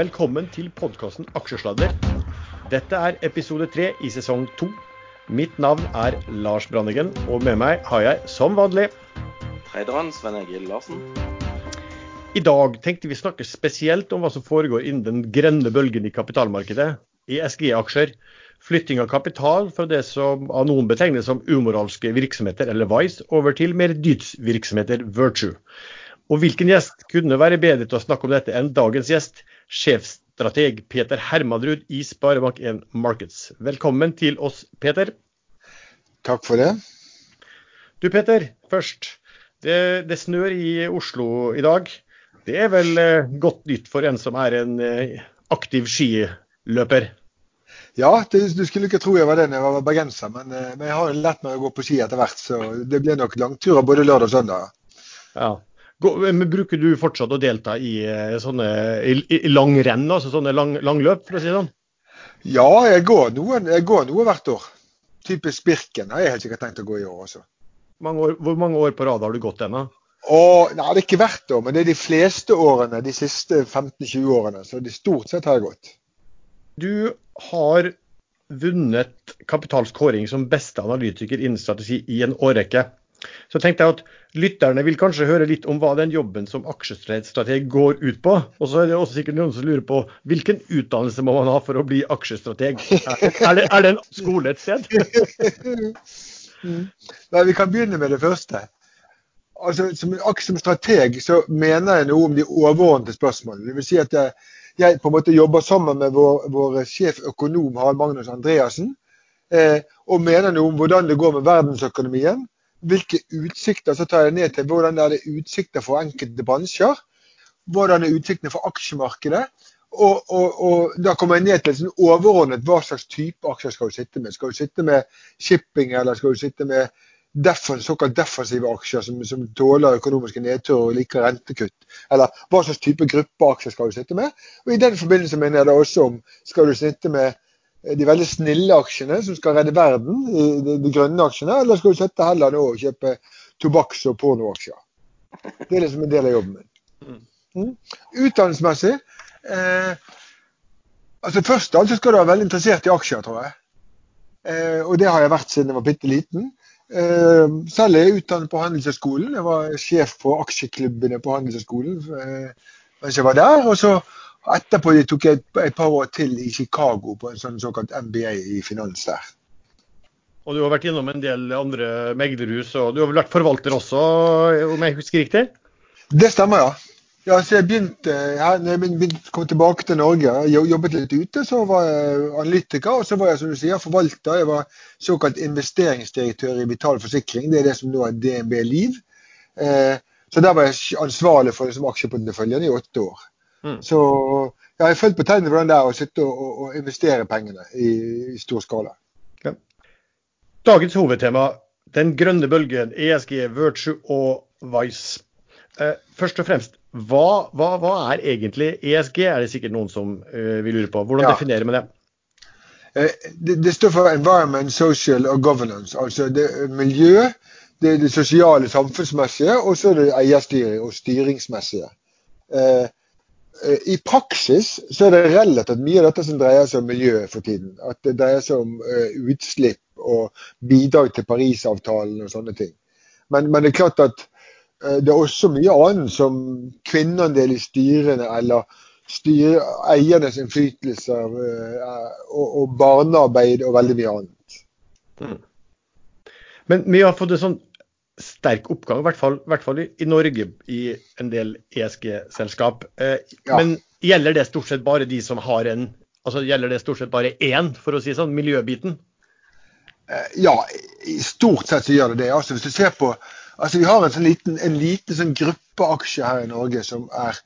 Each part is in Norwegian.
Velkommen til podkasten Aksjesladder. Dette er episode tre i sesong to. Mitt navn er Lars Brandegen, og med meg har jeg som vanlig Traderen Sven Egil Larsen. I dag tenkte vi snakke spesielt om hva som foregår innen den grønne bølgen i kapitalmarkedet, i SGI-aksjer. Flytting av kapital fra det som av noen betegnes som umoralske virksomheter, eller Vice, over til mer dydsvirksomheter, Virtue. Og hvilken gjest kunne være bedre til å snakke om dette enn dagens gjest, sjefsstrateg Peter Hermadrud i Sparebank1 Markets. Velkommen til oss, Peter. Takk for det. Du Peter, først. Det, det snør i Oslo i dag. Det er vel eh, godt nytt for en som er en eh, aktiv skiløper? Ja, det, du skulle ikke tro jeg var det når jeg var bergenser, men, eh, men jeg har lært meg å gå på ski etter hvert. Så det blir nok langturer både lørdag og søndag. Ja. Men Bruker du fortsatt å delta i eh, sånne i, i langrenn, altså sånne lang, langløp, for å si det sånn? Ja, jeg går, noen, jeg går noe hvert år. Typisk Birken har jeg helt sikkert tenkt å gå i år også. Mange år, hvor mange år på rad har du gått ennå? Og, nei, Det er ikke hvert år, men det er de fleste årene de siste 15-20 årene. Så det stort sett har jeg gått. Du har vunnet Kapitals kåring som beste analytiker innen strategi i en årrekke. Så tenkte jeg at lytterne vil kanskje høre litt om hva den jobben som aksjestrateg går ut på. Og så er det også sikkert noen som lurer på hvilken utdannelse må man ha for å bli aksjestrateg? Er det, er det en skole et sted? Nei, vi kan begynne med det første. Altså, som, som strateg så mener jeg noe om de overordnede spørsmålene. Det vil si at jeg, jeg på en måte jobber sammen med vår, vår sjef økonom Harald Magnus Andreassen. Eh, og mener noe om hvordan det går med verdensøkonomien hvilke utsikter, så tar jeg ned til hvordan er det utsikter for enkelte bransjer. Hvordan er utsiktene for aksjemarkedet. Og, og, og, da kommer jeg ned til sånn overordnet hva slags type aksjer skal du sitte med. Skal du sitte med shipping, eller skal du sitte med defens, såkalt defensive aksjer som, som tåler økonomiske nedturer og liker rentekutt? Eller hva slags type gruppe aksjer skal du sitte med? Og I den forbindelse mener jeg det også om skal du sitte med de veldig snille aksjene som skal redde verden, de, de grønne aksjene, eller skal du sette heller nå og kjøpe tobakks- og pornoaksjer? Det er liksom en del av jobben min. Mm. Utdannelsesmessig eh, altså Først av alt skal du være veldig interessert i aksjer, tror jeg. Eh, og det har jeg vært siden jeg var bitte liten. Eh, selv er jeg utdannet på Handelshøyskolen. Jeg var sjef for aksjeklubbene på Handelshøyskolen eh, mens jeg var der. Og så Etterpå tok jeg et par år til i Chicago på en sånn såkalt MBA i finans der. Og du har vært innom en del andre meglerhus, og du har vel vært forvalter også, om jeg husker riktig? Det stemmer, ja. ja så jeg begynte, her, når jeg begynte, kom tilbake til Norge, jeg jobbet litt ute, så var jeg analytiker. Og så var jeg som du sier, forvalter. Jeg var såkalt investeringsdirektør i Vital Forsikring. Det er det som nå er DNB Liv. Eh, så der var jeg ansvarlig for liksom, aksjeporteføljen i åtte år. Mm. Så jeg har følt på tegnet hvordan det er å sitte og, og, og investere pengene i, i stor skala. Ja. Dagens hovedtema, den grønne bølgen, ESG, Virtue og Vice. Eh, først og fremst, hva, hva, hva, er egentlig ESG, er det sikkert noen som eh, vil lure på. Hvordan ja. definerer man det? Eh, det? det? står for Environment, Social og Governance. Altså det miljø, det, det sosiale, samfunnsmessige, og så er det eierstyring og styringsmessige. Eh, I praksis så er det relativt mye av dette som dreier seg om miljø for tiden. At det dreier seg om uh, utslipp og bidrag til Parisavtalen og sånne ting. Men, men det er klart at uh, det er også mye annet som kvinneandel i styrene eller styre, eiernes innflytelse og, og, barnearbeid og veldig mye annet. Mm. Men vi har fått det sånn sterk oppgang, i hvert fall, hvert fall i, Norge i en del ESG-selskap. Eh, ja. Men gjelder det stort sett bare de som har en altså Gjelder det stort sett bare én, for å si sånn, miljøbiten? Eh, ja, i stort sett så gjør det det. Altså, hvis du ser på altså Vi har en, sånn liten, en liten sånn gruppe aksjer her i Norge som er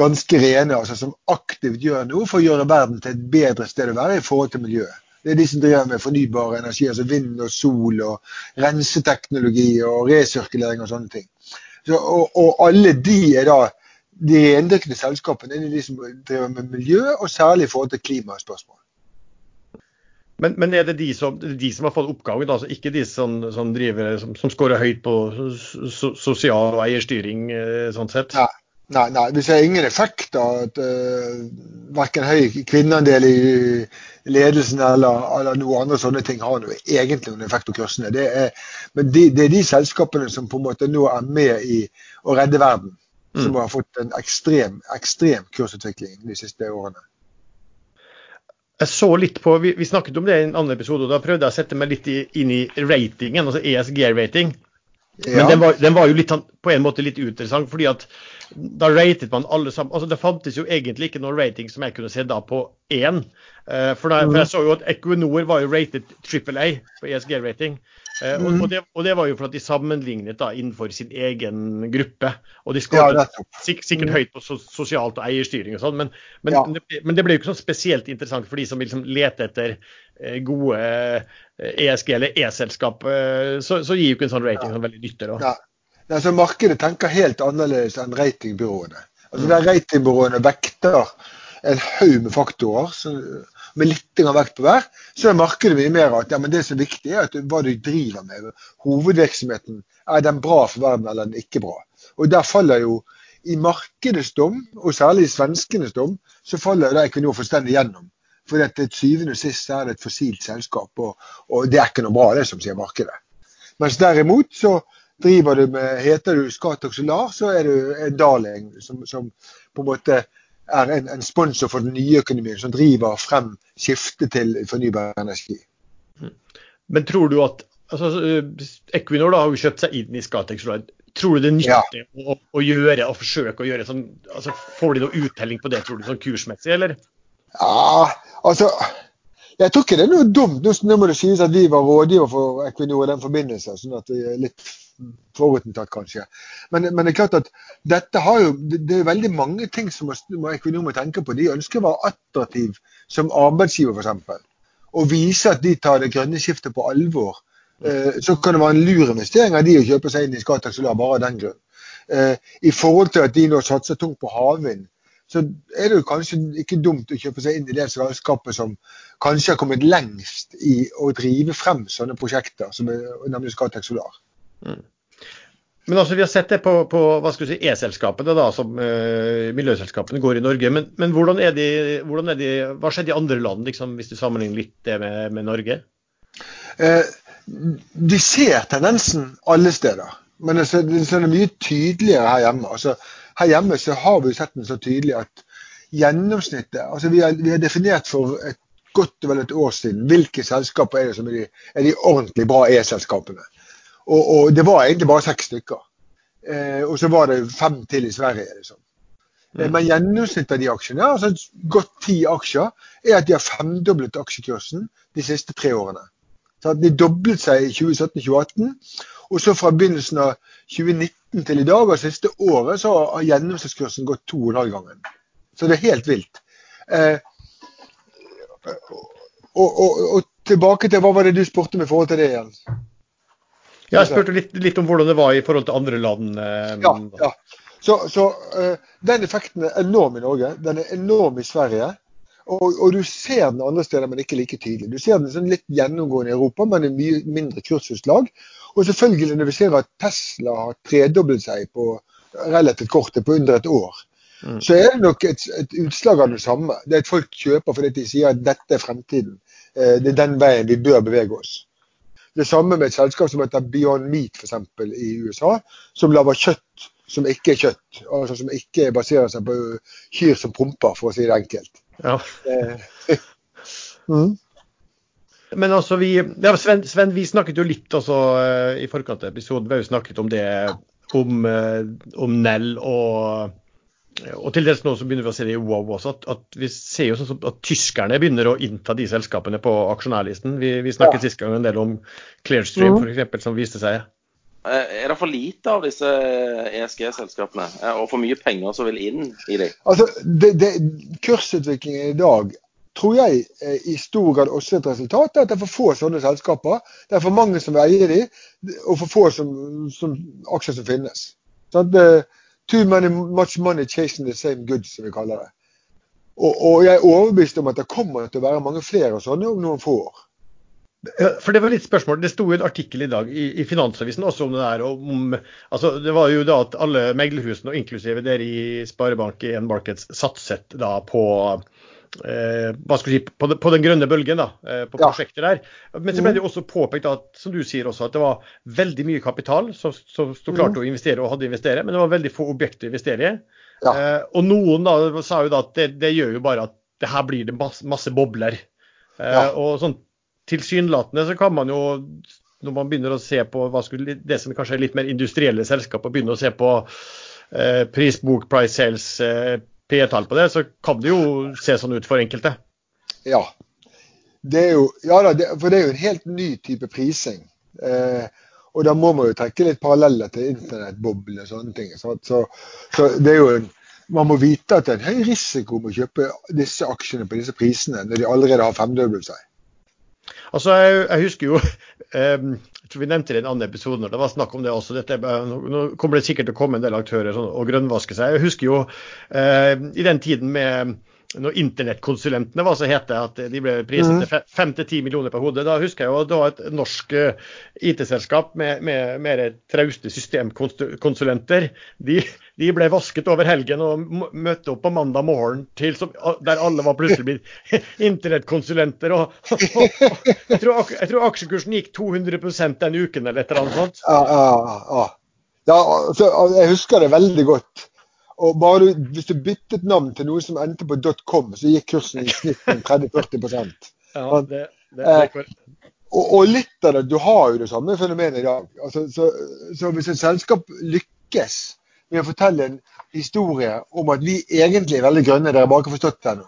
ganske rene, altså som aktivt gjør noe for å gjøre verden til et bedre sted å være i forhold til miljøet. Det er de som driver med fornybar energi, altså vind og sol og renseteknologi og resirkulering og sånne ting. Så, og, og, alle de er da de rendyrkede selskapene er de som driver med miljø, og særlig i forhold til klimaspørsmål. Men, men, er det de som, de som har fått oppgaven, altså ikke de som, som, driver, som, som scorer høyt på so, sosial og eierstyring? Eh, sånn sett? Nei, Nei, nei, vi ser ingen effekt av at uh, verken høy kvinneandel i ledelsen eller, eller noe andre sånne ting har noe, egentlig noen effekt på kursene. Det er, men de, det er de selskapene som på en måte nå er med i å redde verden, som Mm. har fått en ekstrem, ekstrem kursutvikling de siste årene. Jeg så litt på, Vi, vi snakket om det i en annen episode, og da prøvde jeg å sette meg litt i, inn i ratingen, altså ESG-rating. Men Ja. den var, den var jo litt, sånn- på en måte litt uinteressant, fordi at da ratet man alle sammen altså Det fantes jo egentlig ikke noen rating som jeg kunne se da på én. Eh, for, da, for jeg så jo at Equinor var jo rated trippel A på ESG-rating. Eh, og, og, det, og det var jo for at de sammenlignet da innenfor sin egen gruppe. Og de skåret ja, sik sikkert høyt på so sosialt og eierstyring og sånn, men, men, Ja. det, men det ble jo ikke sånn spesielt interessant for de som vil liksom lete etter eh, gode ESG- eller E-selskap. Så, så gir jo ikke en sånn rating sånn veldig nytte. da. Ja. Nei, så Markedet tenker helt annerledes enn ratingbyråene. Altså Mm. Der ratingbyråene vekter en haug med faktorer så, med litt vekt på hver, så er markedet mye mer at ja, men det som er viktig, er at hva du driver med. Hovedvirksomheten, er den bra for verden eller er den ikke bra? Og der faller jo i markedets dom, og særlig i svenskenes dom, så faller det Equinor fullstendig gjennom. For at til syvende og sist er det et fossilt selskap, og, og det er ikke noe bra, det som sier markedet. Mens derimot så driver du med Heter du Scatec Solar, så er du en darling som, som på en måte er en, en sponsor for den nye økonomien, som driver frem skiftet til fornybar energi. Men tror du at altså, eh, Equinor da har jo kjøpt seg inn i Scatec Solar. Tror du det er Ja. å, å gjøre og forsøke å gjøre sånn altså Får de noe uttelling på det, tror du, sånn kursmessig, eller? Ja, altså Jeg tror ikke det er noe dumt. Nå, må det sies at vi var rådgiver for Equinor i den forbindelse, sånn at det er litt forutinntatt, kanskje. Men, men det er klart at dette har jo Det, er veldig mange ting som Equinor må tenke på. De ønsker å være attraktiv som arbeidsgiver, f.eks. Og vise at de tar det grønne skiftet på alvor. Eh, så kan det være en lur investering av de å kjøpe seg inn i Scatec Solar bare av den grunn. Eh, I forhold til at de nå satser tungt på havvind, så er det jo kanskje ikke dumt å kjøpe seg inn i det selskapet som kanskje har kommet lengst i å drive frem sånne prosjekter, som er, nemlig Scatec Solar. Men altså, Vi har sett det på, på du si, E-selskapene, da, som eh, miljøselskapene går i Norge. Men, men hvordan, er de, hvordan er de, hva skjedde i andre land, liksom, hvis du sammenligner litt det med, med Norge? Eh, de ser tendensen alle steder, men det er, det er mye tydeligere her hjemme. Altså, her hjemme så har vi sett den så tydelig at gjennomsnittet altså Vi har, vi har definert for et godt og vel et år siden hvilke selskaper er det som er de, er de ordentlig bra E-selskapene. Og, og det var egentlig bare seks stykker. Eh, og så var det fem til i Sverige. liksom. Mm. Men gjennomsnittet av de aksjene, altså godt ti aksjer, er at de har femdoblet aksjekursen de siste tre årene. Så De doblet seg i 2017-2018. Og så fra begynnelsen av 2019 til i dag, og siste året, så har gjennomsnittskursen gått to og en halv gangen. Så det er helt vilt. Eh, og, og, og tilbake til hva var det du spurte med i forhold til det igjen? Ja, Jeg spurte litt, litt om hvordan det var i forhold til andre land. eh, Ja, ja. Så, så eh, den effekten er enorm i Norge. Den er enorm i Sverige. Og, og du ser den andre steder, men ikke like tydelig. Du ser den sånn litt gjennomgående i Europa, men i mye mindre kursutslag. Og selvfølgelig når vi ser at Tesla har tredoblet seg på relativt kortet på under et år, Mm. så er det nok et, et utslag av det samme. Det er at folk kjøper fordi de sier at dette er fremtiden. Eh, det er den veien vi bør bevege oss. Det samme med et selskap som heter Beyond Meat eksempel, i USA, som lager kjøtt som ikke er kjøtt. Altså som ikke baserer seg på kyr som promper, for å si det enkelt. Ja. Mm. Men altså, vi, ja, Sven, Sven, vi snakket jo litt også uh, i forkant av episoden. Vi har jo snakket om det om, uh, om Nell og og til dels nå så begynner vi å se det i Wow også, at, at vi ser jo sånn som at tyskerne begynner å innta de selskapene på aksjonærlisten. Vi, vi snakket Ja. sist gang en del om Clearstream mm. eksempel, som viste seg Er det for lite av disse ESG-selskapene? Eh, Og for mye penger som vil inn i dem? Altså, det, det, kursutviklingen i dag tror jeg er i stor grad også et resultat av at det er for få sånne selskaper. Det er for mange som eier eie de, og for få som, som aksjer som finnes. Sånn, too many, much money chasing the same goods, som vi kaller det. Og, og jeg er overbevist om at det kommer til å være mange flere sånne om noen få år. For det var litt spørsmål. Det sto jo en artikkel i dag i, i Finansavisen også om det der. Om, altså det var jo da at alle meglerhusene, og inklusive dere i Sparebank1 Markets, satset da på eh, hva skal si, på, på, den grønne bølgen, da, eh, på ja. prosjekter der. Men så ble det jo også påpekt at, som du sier også, at det var veldig mye kapital som, som sto klart til å investere og hadde investere, men det var veldig få objekter å investere i. Ja. Eh, og noen da sa jo da at det, det, gjør jo bare at det her blir det masse, masse bobler. Eh, ja. Og sånn tilsynelatende så kan man jo, når man begynner å se på skulle, det som kanskje er litt mer industrielle selskaper, begynne å se på eh, prisbok, price sales, eh, P-tall på det, så kan det jo se sånn ut for enkelte. Ja. Det er jo, ja da, det, for det er jo en helt ny type prising. Eh, og da må man jo trekke litt paralleller til internettboblene og sånne ting. Så, så, så, det er jo en, man må vite at det er en høy risiko med å kjøpe disse aksjene på disse prisene når de allerede har femdoblet seg. Altså, jeg, jeg husker jo um, jeg tror vi nevnte det i en annen episode når det var snakk om det også. Dette, nå kommer det sikkert til å komme en del aktører sånn, og grønnvaske seg. Jeg husker jo eh, i den tiden med når internettkonsulentene var så hete at de ble priset mm. til 5-10 millioner per hode. Da husker jeg jo det var et norsk uh, IT-selskap med, med mer trauste systemkonsulenter. De, de, ble vasket over helgen og møtte opp på mandag morgen til, som, der alle var plutselig blitt internettkonsulenter. Og, og, og, jeg, tror, jeg, tror, aksjekursen gikk 200 den uken eller et eller annet sånt. Ja, ja, ja. ja jeg husker det veldig godt. Og bare du, Hvis du byttet navn til noe som endte på .com, så gikk kursen i snitt 30-40% ja, det, det, det eh, og, og, litt av det, Du har jo det samme fenomenet i dag. Altså, så, så, Hvis et selskap lykkes med å fortelle en historie om at vi egentlig er veldig grønne, dere bare ikke har forstått det ennå,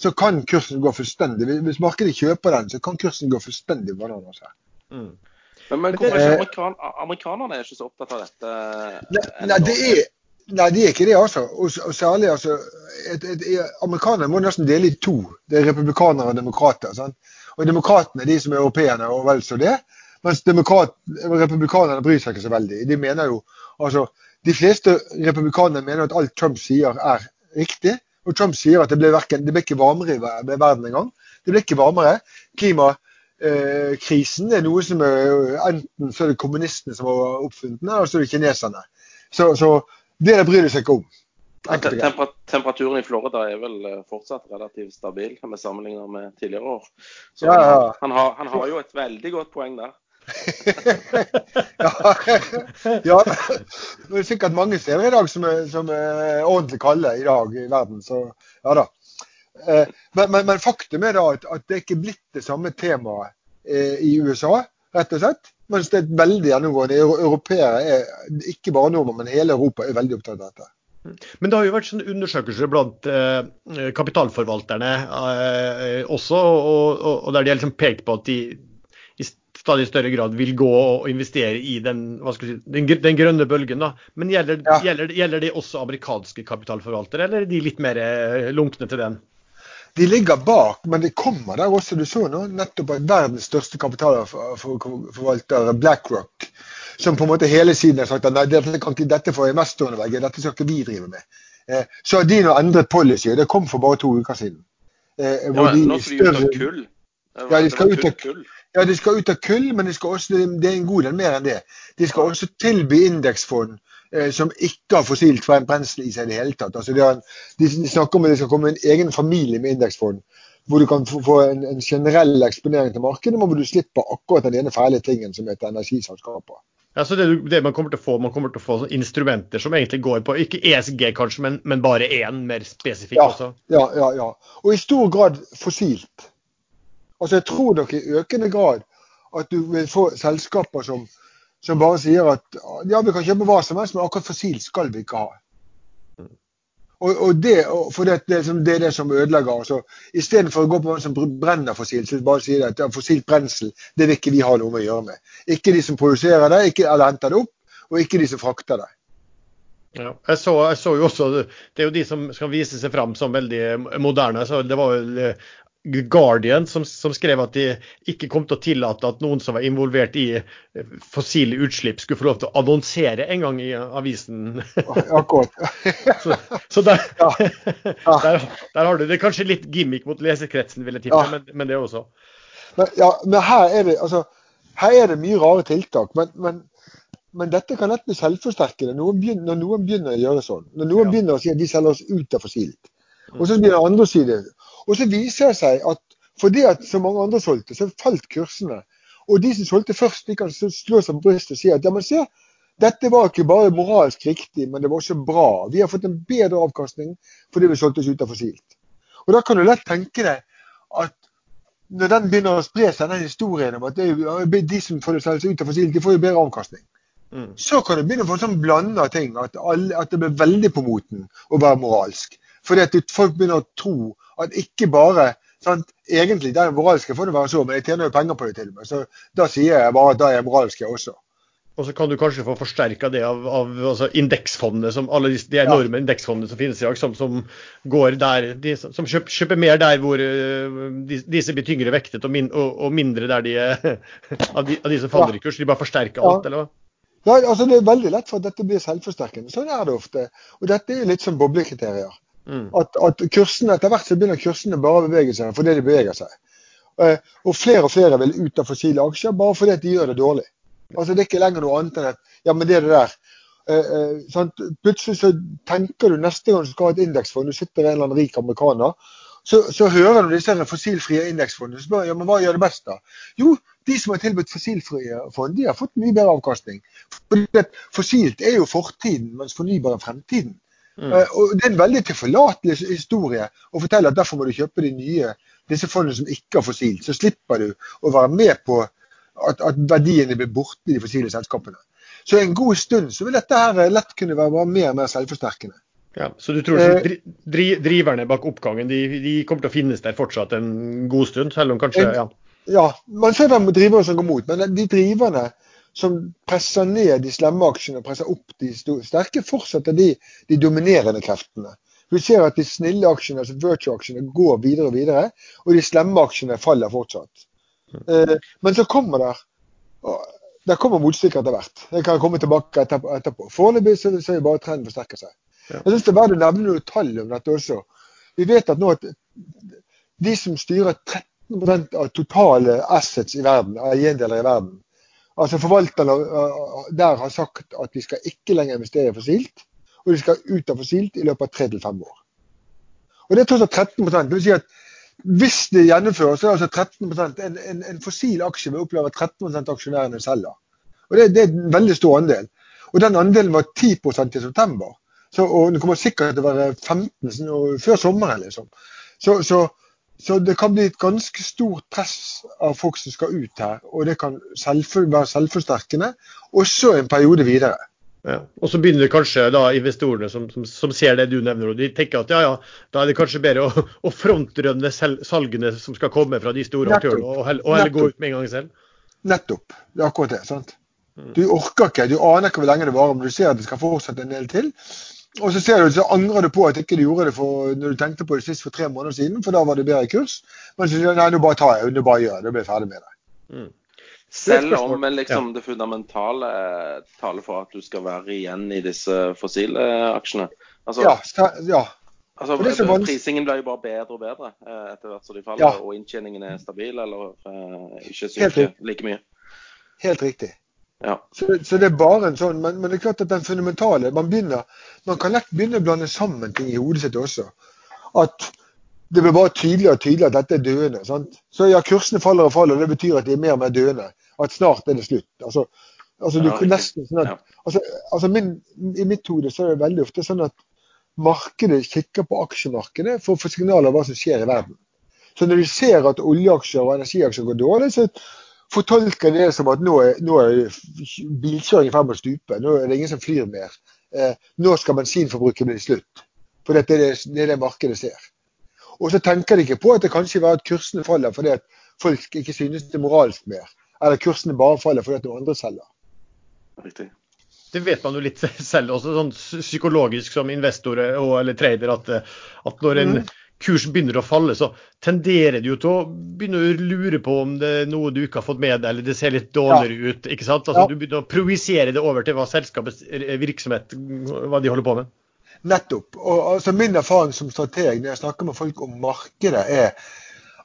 så kan kursen gå fullstendig Hvis markedet kjøper den, så kan kursen gå fullstendig bananas her. Mm. Men, men hvorfor er ikke amerikan amerikanerne er ikke så opptatt av dette? Nei, nei det er Nei, de er ikke det, altså. Og, og særlig, altså et, et, et, Amerikanerne må nesten dele i to. Det er republikanere og demokrater. Sant? Og Demokratene er de som er europeerne og vel så det. Mens republikanerne bryr seg ikke så veldig. De mener jo, altså, de fleste republikanere mener at alt Trump sier er riktig. Og Trump sier at det ble ikke varmere i verden engang. Det ble ikke varmere. Klimakrisen er noe som er, enten så er det kommunistene som har oppfunnet den, eller så er det kineserne. Så, så det bryr de seg ikke om. Temper temperaturen i Florida er vel eh, fortsatt relativt stabil vi sammenligner med tidligere år. Så ja, ja. Han, har, han, har, jo et veldig godt poeng der. ja, ja, det er sikkert mange steder i dag som er, som er ordentlig kalde i dag i verden. Så ja da. Eh, men, men, men faktum er da at, at, det er blitt det samme temaet eh, i USA, rett og slett. Mens det er veldig gjennomgående. Europeere, er, ikke bare nordmenn, men hele Europa, er veldig opptatt av dette. Men det har jo vært sånne undersøkelser blant eh, kapitalforvalterne eh, også, og, og, og, der de har liksom pekt på at de i stadig større grad vil gå og investere i den, si, den, den grønne bølgen. Da. Men gjelder, ja. gjelder, gjelder, det også amerikanske kapitalforvaltere, eller er de litt mer eh, lunkne til den? De ligger bak, men det kommer der også. Du så nå nettopp at verdens største kapitalforvalter, BlackRock, som på en måte hele siden har sagt at nei, dette, kan ikke, dette får investorene velge, dette skal ikke vi drive med. Eh, så har de nå endret policy, og det kom for bare to uker siden. Eh, ja, de, nå skal de ut av kull. Ja, de ut av. Ja, de skal ut av kull, men de også, det er en god del mer enn det. De skal også tilby indeksfond som ikke har fossilt brensel i seg i det hele tatt. Altså, de, er, de, snakker om at det skal komme en egen familie med indeksfond, hvor du kan få en, en, generell eksponering til markedet, men hvor du slipper akkurat den ene fæle tingen som heter energiselskaper. Ja, så det, det, man kommer til å få, man kommer til å få instrumenter som egentlig går på ikke ESG kanskje, men, men bare én mer spesifikk ja, også? Ja, ja, ja. Og i stor grad fossilt. Altså Jeg tror nok i økende grad at du vil få selskaper som som bare sier at ja, vi kan kjøpe hva som helst, men akkurat fossil skal vi ikke ha. Og, og det, for det, det, det, er det som ødelegger. altså Istedenfor å gå på noen som brenner fossil, så bare sier at ja, fossilt brensel det vil ikke vi ha noe med å gjøre med. Ikke de som produserer det, ikke, eller henter det opp, og ikke de som frakter det. Ja, jeg så, jeg så, jo også, Det er jo de som skal vise seg fram som veldig moderne. så Det var jo Guardian som, som, skrev at de ikke kom til å tillate at noen som var involvert i eh, fossile utslipp, skulle få lov til å annonsere en gang i avisen. Akkurat. så, så der, ja. Ja. Der, der, har du det kanskje litt gimmick mot lesekretsen, vil jeg tippe, ja. men, men, det også. Men, ja, men her, er det, altså, her er det mye rare tiltak. Men, men, men dette kan lett bli selvforsterkende noen begynner, når noen begynner å gjøre sånn. Når noen ja. begynner å si at de selger oss ut av fossilt. Og så begynner andre å si det. Og så viser det seg at fordi at så mange andre solgte, så falt kursene. Og de som solgte først, de kan slå seg på brystet og si at ja, men se, dette var ikke bare moralsk riktig, men det var også bra. Vi har fått en bedre avkastning fordi vi solgte oss ut av fossilt. Og Da kan du lett tenke deg at når den begynner å spre seg, den historien om at det, de som får seg ut av fossilt, de får jo bedre avkastning. Mm. Så kan du begynne å få en sånn blanda ting, at, alle, at, det blir veldig på moten å være moralsk. Fordi at folk begynner å tro at ikke bare sant, Egentlig, det moralske får det være så, men jeg tjener jo penger på det til og med. Så da sier jeg bare at da er jeg moralsk, jeg også. Og så kan du kanskje få forsterka det av, av altså indeksfondene, som alle de, de enorme ja. indeksfondene som finnes i dag, som, som, går der, de, som kjøper, kjøper, mer der hvor uh, de, disse blir tyngre vektet, og, min, og, og mindre der de er av, de, av de som faller i kurs. De bare forsterker alt, ja. eller hva? Ja, altså Det er veldig lett for at dette blir selvforsterkende. Sånn er det ofte. Og dette er litt som boblekriterier. Mm. At, at kursene, Etter hvert så begynner kursene bare å bevege seg fordi de beveger seg. Eh, og flere og flere vil ut av fossile aksjer bare fordi de gjør det dårlig. Altså Det er ikke lenger noe annet enn at ja, men det er det der. Eh, uh, Plutselig så tenker du neste gang du skal ha et indeksfond, du sitter en eller annen rik amerikaner, så, så hører du disse fossilfrie indeksfondene og spør ja, men hva gjør det best da? Jo, de som har tilbudt fossilfrie fond, de har fått mye bedre avkastning. Fordi Fossilt er jo fortiden, mens fornybar er fremtiden. Mm. Uh, og Det er en veldig tilforlatelig historie å fortelle at derfor må du kjøpe de nye disse fondene som ikke har fossilt. Så slipper du å være med på at, at verdiene blir borte i de fossile selskapene. Så en god stund så vil dette her lett kunne være mer og mer selvforsterkende. Ja, Så du tror eh, dri, driverne bak oppgangen de, de, kommer til å finnes der fortsatt en god stund? selv om kanskje, ja. Ja, man ser hvem driverne som går mot, men de driverne som presser ned de slemme aksjene og presser opp de sterke, fortsetter de, de dominerende kreftene. Vi ser at de snille aksjene, altså virtue-aksjene, går videre og videre, og de slemme aksjene faller fortsatt. Eh, men så kommer der der kommer motstykker etter hvert. Det kan komme tilbake etterpå. Foreløpig så ser vi bare trenden forsterker seg. Jeg synes det er verdt å nevne noen tall om dette også. Vi vet at nå at de som styrer 13 av totale assets i verden, eiendeler i verden, altså forvalterne der har sagt at de skal ikke lenger investere i fossilt, og de skal ut av fossilt i løpet av tre til fem år. Og Det er tross alt 13 Det vil si at hvis det gjennomføres, så er det altså 13 en, en, en fossil aksje vil oppleve at 13% aksjonærene selger. Og det, det, er en veldig stor andel. Og den andelen var 10% i september. Så, og Den kommer sikkert til å være 15 før sommeren. liksom. Så, så, så, det kan bli et ganske stort press av folk som skal ut her. Og det kan selv, være selvforsterkende også en periode videre. Ja. Og så begynner kanskje da investorene som, som, som, ser det du nevner, og de tenker at ja, ja, da er det kanskje bedre å, å frontrønne salgene som skal komme fra de store aktørene, og, og heller gå ut med en gang selv. Nettopp. Det er akkurat det. sant? Mm. Du orker ikke, du aner ikke hvor lenge det varer, men du ser at det skal fortsette en del til. Og så ser du, så angrer du på at ikke du gjorde det for, når du tenkte på det sist for tre måneder siden, for da var det bedre kurs. Men så sier du nei, nå bare tar jeg, nå bare gjør jeg det, blir jeg ferdig med det. Mm. Selv om liksom, ja. det fundamentale taler for at du skal være igjen i disse fossile aksjene. Altså, ja, ja. Altså, prisingen blir jo bare bedre og bedre eh, etter hvert som de faller, ja. og inntjeningen er stabil eller uh, ikke synker like mye. Helt riktig. Ja. Så, så, det er bare en sånn, men, men, det er klart at den fundamentale Man begynner, man kan lett begynne å blande sammen ting i hodet sitt også. At det blir bare tydeligere og tydeligere at dette er døende. Sant? Så ja, kursene faller og faller, og det betyr at de er mer og mer døende at snart er det slutt. Altså, altså, du, nesten, sånn at, altså, altså min, I mitt hode så er det veldig ofte sånn at markedet kikker på aksjemarkedet for å få signaler om hva som skjer i verden. Så når de ser at oljeaksjer og energiaksjer går dårlig, så fortolker de det som at nå er, nå er bilkjøring i ferd med å stupe. Nå er det ingen som flyr mer. Eh, nå skal bensinforbruket bli slutt. For dette er det, det er det markedet ser. Og så tenker de ikke på at det kanskje er at kursene faller fordi at folk ikke synes det er moralsk mer eller kursene bare faller fordi at noen andre selger. Riktig. Det vet man jo litt selv også, sånn psykologisk som investor og, eller trader, at, at når en mm. Kurs begynner å falle, så tenderer du jo til å begynne å lure på om det er noe du ikke har fått med deg, eller det ser litt dårligere ja. ut. ikke sant? Altså, ja. Du begynner å projisere det over til hva selskapets virksomhet hva de holder på med. Nettopp. Og altså, Min erfaring som strateg når jeg snakker med folk om markedet, er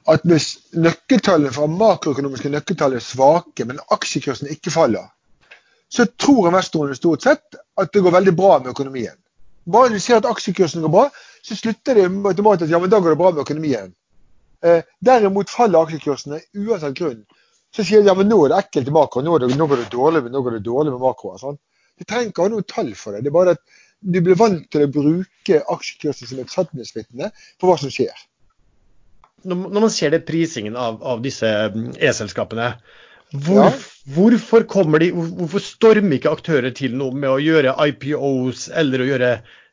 at hvis nøkkeltallene fra makroøkonomiske nøkkeltall er svake, men aksjekursen ikke faller, så tror investorene stort sett at det går veldig bra med økonomien. Bare du ser at aksjekursen går bra, så slutter det automatisk ja, men da går det bra med økonomien. Eh, derimot faller aksjekursene uansett grunn. Så sier de ja, men nå er det ekkelt i makro, nå, det, nå, går det dårlig, nå går det dårlig med makro. Sånn. Du trenger ikke ha noe tall for det. Det er bare at du blir vant til å bruke aksjekursen som et sannhetsvitne på hva som skjer. Når man ser det prisingen av, av disse mm, e-selskapene, hvor, ja. hvorfor, de, hvorfor stormer ikke aktører til noe med å gjøre IPOs eller å gjøre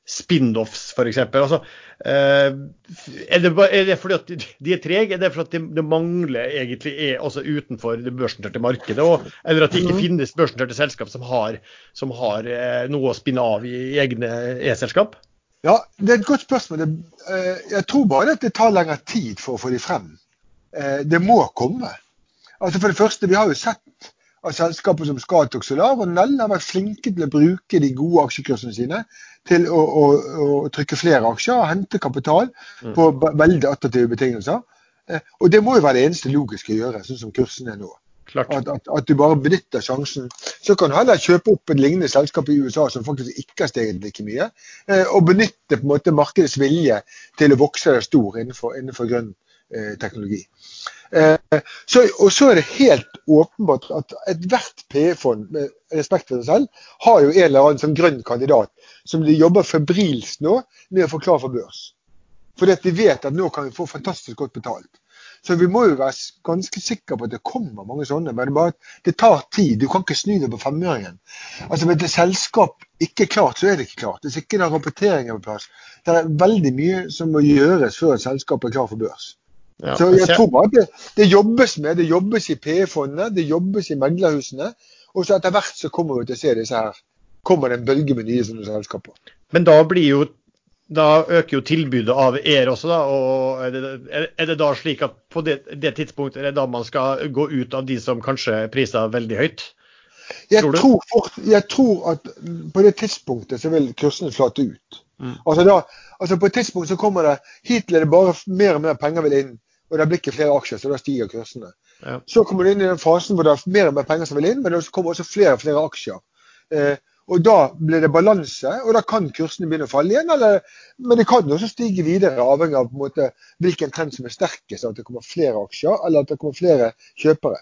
spin-offs, f.eks.? Altså, eh, er, det, er det fordi at de er trege? Er det fordi at det mangler egentlig er også utenfor det børsnoterte markedet? Og, eller at det ikke mm. finnes børsnoterte selskap som har, som har eh, noe å spinne av i egne e-selskap? Ja, Det er et godt spørsmål. Eh, jeg tror bare at det tar lengre tid for å få de frem. Det må komme. Altså For det første, vi har jo sett at selskaper som Scatec Solar og Nell har vært flinke til å bruke de gode aksjekursene sine til å, å, å trykke flere aksjer og hente kapital mm. på veldig attraktive betingelser. Eh, og det må jo være det eneste logiske å gjøre, sånn som kursene er nå. At, at, at, du bare benytter sjansen. Så kan du heller kjøpe opp et lignende selskap i USA som faktisk ikke har steget like mye, eh, og benytte på en måte markedets vilje til å vokse stor innenfor, innenfor grønn teknologi. Eh, så, og så er det helt åpenbart at ethvert PE-fond med respekt for seg selv har jo en eller annen sånn grønn kandidat som de jobber febrilsk nå med å få klar for børs. Fordi at de vet at nå kan vi få fantastisk godt betalt. Så vi må jo være ganske sikre på at det kommer mange sånne. Men bare, det tar tid. Du kan ikke snu det på femøringen. Altså Hvis et selskap ikke er klart, så er det ikke klart. Hvis ikke det er rapportering på plass. Det er veldig mye som må gjøres før et selskap er klar for børs. Ja, så jeg tror bare det, det jobbes med. Det jobbes i PE-fondene, det jobbes i meglerhusene. Og så etter hvert så kommer vi til å se disse her. Kommer det en bølge med nye sånne selskaper. Men da blir jo da øker jo tilbudet av ER også, da. og Er det, er det da slik at på det, det, tidspunktet er det da man skal gå ut av de som kanskje priser veldig høyt? Jeg tror, fort, jeg tror, at på det tidspunktet så vil kursene flate ut. Mm. Altså, da, altså På et tidspunkt så kommer det Hittil er det bare mer og mer penger vil inn og det blir ikke flere aksjer, så da stiger kursene. Ja. Så kommer du inn i den fasen hvor det er mer og mer penger som vil inn, men det kommer også flere og flere aksjer. Eh, og Da blir det balanse, og da kan kursene begynne å falle igjen. Eller, men det kan også stige videre, avhengig av måte, hvilken trend som er sterkest. At det kommer flere aksjer, eller at det kommer flere kjøpere.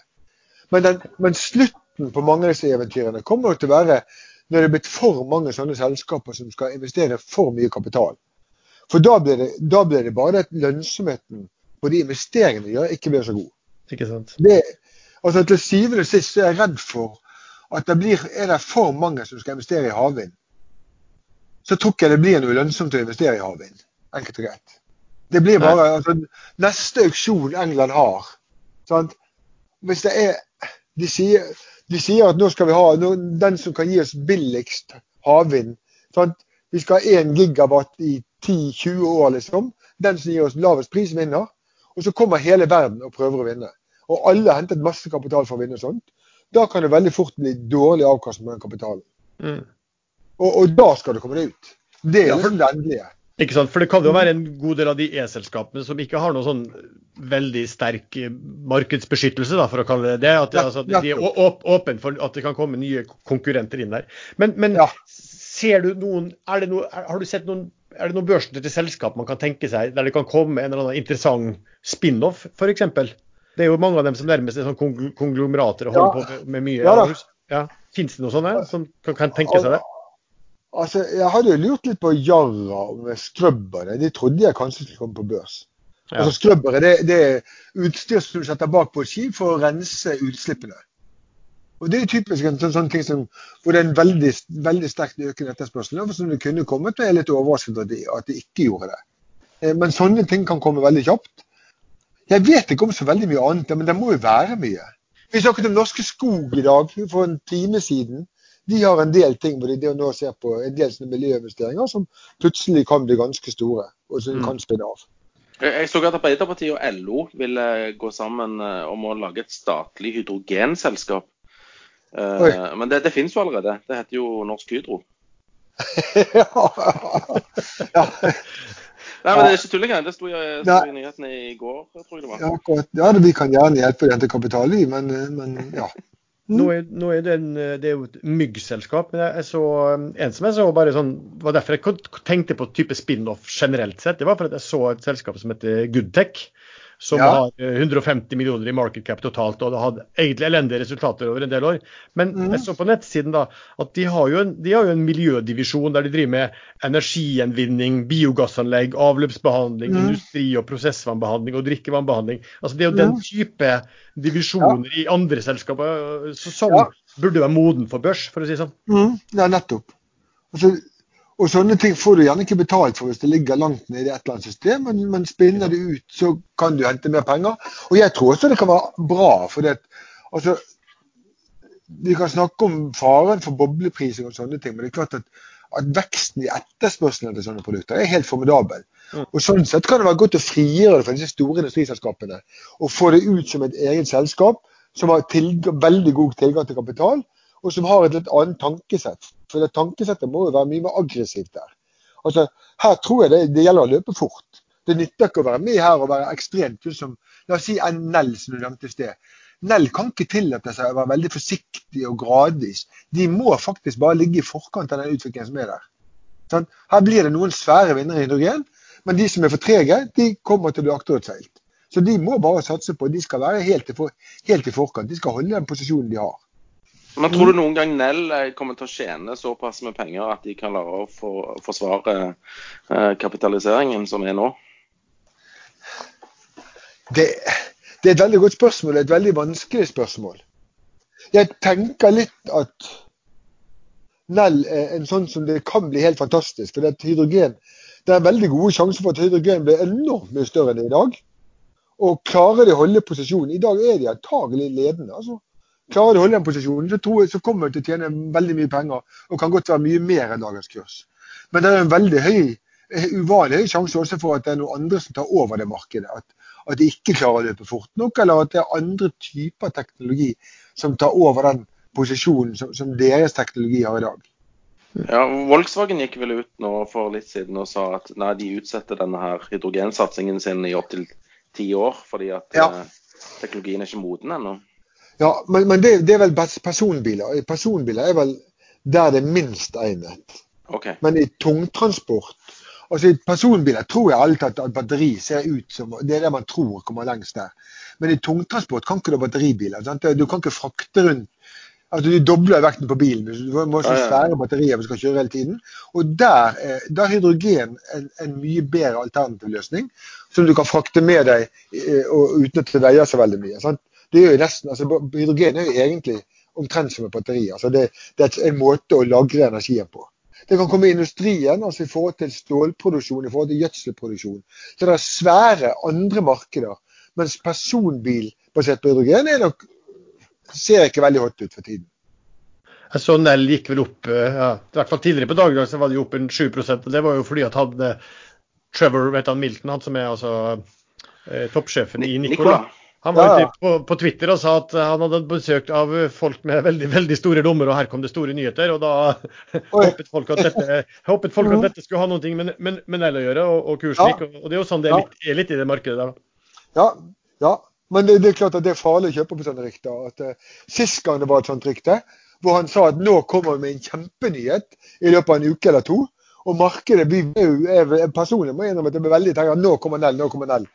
Men, den, men slutten på mange av disse eventyrene kommer til å være når det er blitt for mange sånne selskaper som skal investere for mye kapital. For da blir det, da blir det bare at lønnsomheten på de investeringene de gjør, ikke blir så god. Ikke sant? Det, altså Til syvende og sist er jeg redd for at det blir, er det for mange som skal investere i havvind. Så tror ikke jeg det blir noe lønnsomt å investere i havvind. Enkelt og greit. Det blir bare altså, Neste auksjon England har sant? Hvis det er de sier, de sier, at nå skal vi ha nå, den som kan gi oss billigst havvind. Sant? Vi skal ha 1 gigawatt i 10-20 år, liksom. Den som gir oss lavest pris, vinner. Og så kommer hele verden og prøver å vinne. Og alle har hentet masse kapital for å vinne sånt. Da kan det veldig fort bli dårlig avkastning på den kapitalen. Mm. Og, og, da skal det komme det ut. Det er ja, for, det endelige. Ikke sant? For det kan jo være en god del av de e-selskapene som ikke har noe sånn veldig sterk markedsbeskyttelse, da, for å kalle det det. At, ja, altså, de er åpne for at det kan komme nye konkurrenter inn der. Men, men ja. ser du noen, det noe, har du sett noen er det noen børsnoterte selskap man kan tenke seg der det kan komme en eller annen interessant spin-off, f.eks.? Det er jo mange av dem som nærmest er sånn konglomerater og holder ja. på med, mye. Ja, ja. Fins det noen sånne som kan, kan tenke seg det? Altså, Jeg hadde jo lurt litt på Yara med skrøbbere. De trodde jeg kanskje skulle komme på børs. Ja. Altså Skrøbbere det, det er utstyr som du setter bak på et skip for å rense utslippene. Og Det er typisk en sånn, sånn ting som, hvor det er en veldig, veldig sterkt økende etterspørsel. Som det kunne kommet, og jeg er litt overrasket at at de ikke gjorde det. Eh, men sånne ting kan komme veldig kjapt. Jeg vet ikke om så veldig mye annet, men det må jo være mye. Vi snakket om Norske Skog i dag for en time siden. De har en del ting hvor de nå ser på en del miljøinvesteringer som plutselig kan bli ganske store, og som mm. kan spinne av. Jeg så at Arbeiderpartiet og LO ville gå sammen eh, om å lage et statlig hydrogenselskap. Uh, men det, det finnes jo allerede. Det heter jo Norsk Hydro. ja. ja. Nei, men Det er ikke tull engang. Det sto i nyhetene i går, tror jeg det var. Ja, akkurat. Ja, Vi kan gjerne hjelpe å til kapital, i, men, men ja. Nå, er, nå er det, en, det, er jo et myggselskap. men jeg så En som jeg så bare sånn, var derfor jeg tenkte på type spin-off generelt sett. Det var fordi jeg så et selskap som heter Goodtech som ja. har 150 eh, millioner i market cap totalt, og det hadde egentlig elendige resultater over en del år. Men mm. jeg så på nettsiden da, at de har, en, de har, jo en, miljødivisjon der de driver med energigjenvinning, biogassanlegg, avløpsbehandling, mm. industri- og prosessvannbehandling og drikkevannbehandling. Altså Det er jo den mm. type divisjoner ja. i andre selskaper eh, som ja. burde være moden for børs, for å si det sånn. Mm. Ja, nettopp. Altså, og sånne ting får du gjerne ikke betalt for hvis det ligger langt nede i et eller annet system, men, men spinner det ut, så kan du hente mer penger. Og jeg tror også det kan være bra. for det, altså, Vi kan snakke om faren for bobleprising og sånne ting, men det er klart at, at veksten i etterspørselen til sånne produkter er helt formidabel. Mm. Og Sånn sett kan det være godt å frigjøre det fra disse store industriselskapene og få det ut som et eget selskap som har veldig god tilgang til kapital, og som har et litt annet tankesett. For det tankesettet må jo være mye mer aggressivt der. Altså, Her tror jeg det, det gjelder å løpe fort. Det nytter ikke å være med her og være ekstremt som La oss si en Nell, som du nevnte i sted. Nell kan ikke tillate seg å være veldig forsiktig og gradvis. De må faktisk bare ligge i forkant av den utviklingen som er der. Sånn? Her blir det noen svære vinnere i hydrogen, men de som er for trege, de kommer til å bli akterutseilt. Så de må bare satse på. at De skal være helt i, for, helt i forkant. De skal holde den posisjonen de har. Men tror du noen gang Nell eh, kommer til å tjene såpass med penger at de kan klare å for, forsvare eh, kapitaliseringen som er nå? Det, det, er et veldig godt spørsmål. Er et veldig vanskelig spørsmål. Jeg tenker litt at Nell er en sånn som det kan bli helt fantastisk. For det, hydrogen, det er veldig gode sjanser for at hydrogen blir enormt mye større enn det er i dag. Og klarer de å holde posisjonen I dag er de antagelig ledende. altså. Klarer du å holde den posisjonen, så, tror jeg, så kommer du til å tjene veldig mye penger. Og kan godt være mye mer enn dagens kurs. Men det er en veldig høy, uvanlig høy sjanse også for at det er noen andre som tar over det markedet. At, at de ikke klarer å løpe fort nok, eller at det er andre typer teknologi som tar over den posisjonen som, som deres teknologi har i dag. Ja, Volkswagen gikk vel ut nå for litt siden og sa at nei, de utsetter denne her hydrogensatsingen sin i opptil ti år fordi at ja. eh, teknologien er ikke moden ennå. Ja, men, men det, det, er vel personbiler. Personbiler er vel der det er minst egnet. Okay. Men i tungtransport altså I personbiler tror jeg alltid at, at batteri ser ut som Det er det man tror kommer lengst der. Men i tungtransport kan ikke du ha batteribiler. Sant? Du kan ikke frakte rundt Altså, Du dobler vekten på bilen. Du må ha svære batterier du skal kjøre hele tiden. Og Der, er hydrogen en, en, mye bedre alternativ løsning, som du kan frakte med deg eh, og uten at det veier så veldig mye. Sant? Det er jo nesten, altså Hydrogen er jo egentlig omtrent som et batteri. altså det, det, er en måte å lagre energien på. Det kan komme i industrien, altså i forhold til stålproduksjon, i forhold til gjødselproduksjon. Så det er svære andre markeder. Mens personbil basert på hydrogen er nok, ser ikke veldig hot ut for tiden. Jeg så Nell gikk vel opp eh, ja, i hvert fall tidligere på dagen så var det jo opp en 7 og Det var jo fordi at han Trevor vet han Milton, han som er altså eh, toppsjefen i Nicola. Nicola. Han var ute på, på, Twitter og sa at han hadde besøkt av folk med veldig veldig store dommer, og her kom det store nyheter. og Da håpet folk at dette, håpet folk at dette skulle ha noe med, med, med Nell å gjøre, og, og kursen gikk. Og, Det er jo sånn det er litt, er litt i det markedet der. da. Ja, ja. men det, det, er klart at det er farlig å kjøpe på sånne rykter. At, uh, Sist gang det var et sånt rykte, hvor han sa at nå kommer vi med en kjempenyhet i løpet av en uke eller to. Og markedet blir, jeg personlig må innrømme at det blir veldig tenker, nå kommer Nell, nå kommer Nell.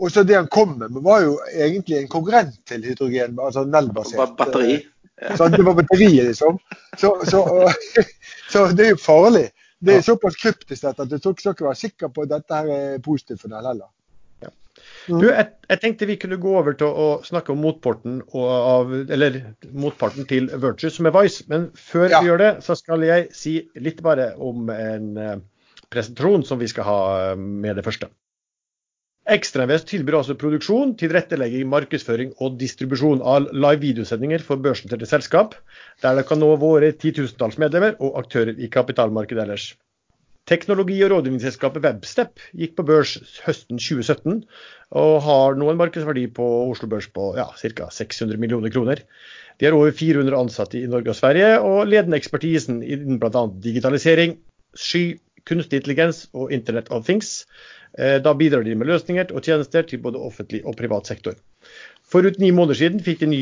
Og så det han kom med, var jo egentlig en konkurrent til hydrogen, altså Nell-basert. Batteri. Ja. Så det var batteriet, liksom. Så, så, så, det er jo farlig. Det er såpass kryptisk at du skal ikke være sikker på at dette her er positivt for deg heller. Ja. Du, jeg, jeg, tenkte vi kunne gå over til å snakke om motparten, av, eller motparten til Virtue, som er Vice. Men før ja. vi gjør det, så skal jeg si litt bare om en uh, presentasjon som vi skal ha eh, med det første. Ekstrainvest tilbyr altså produksjon, tilrettelegging, markedsføring og distribusjon av live videosendinger for børsnoterte selskap, der det kan nå våre titusentalls medlemmer og aktører i kapitalmarkedet ellers. Teknologi- og rådgivningsselskapet Webstep gikk på børs høsten 2017 og har nå en markedsverdi på Oslo Børs på ja, ca. 600 millioner kroner. De har over 400 ansatte i Norge og Sverige, og ledende ekspertisen innen bl.a. digitalisering, sky, kunstig intelligens og Internet of Things. Da bidrar de med løsninger og tjenester til både offentlig og privat sektor. For rundt ni måneder siden fikk de ny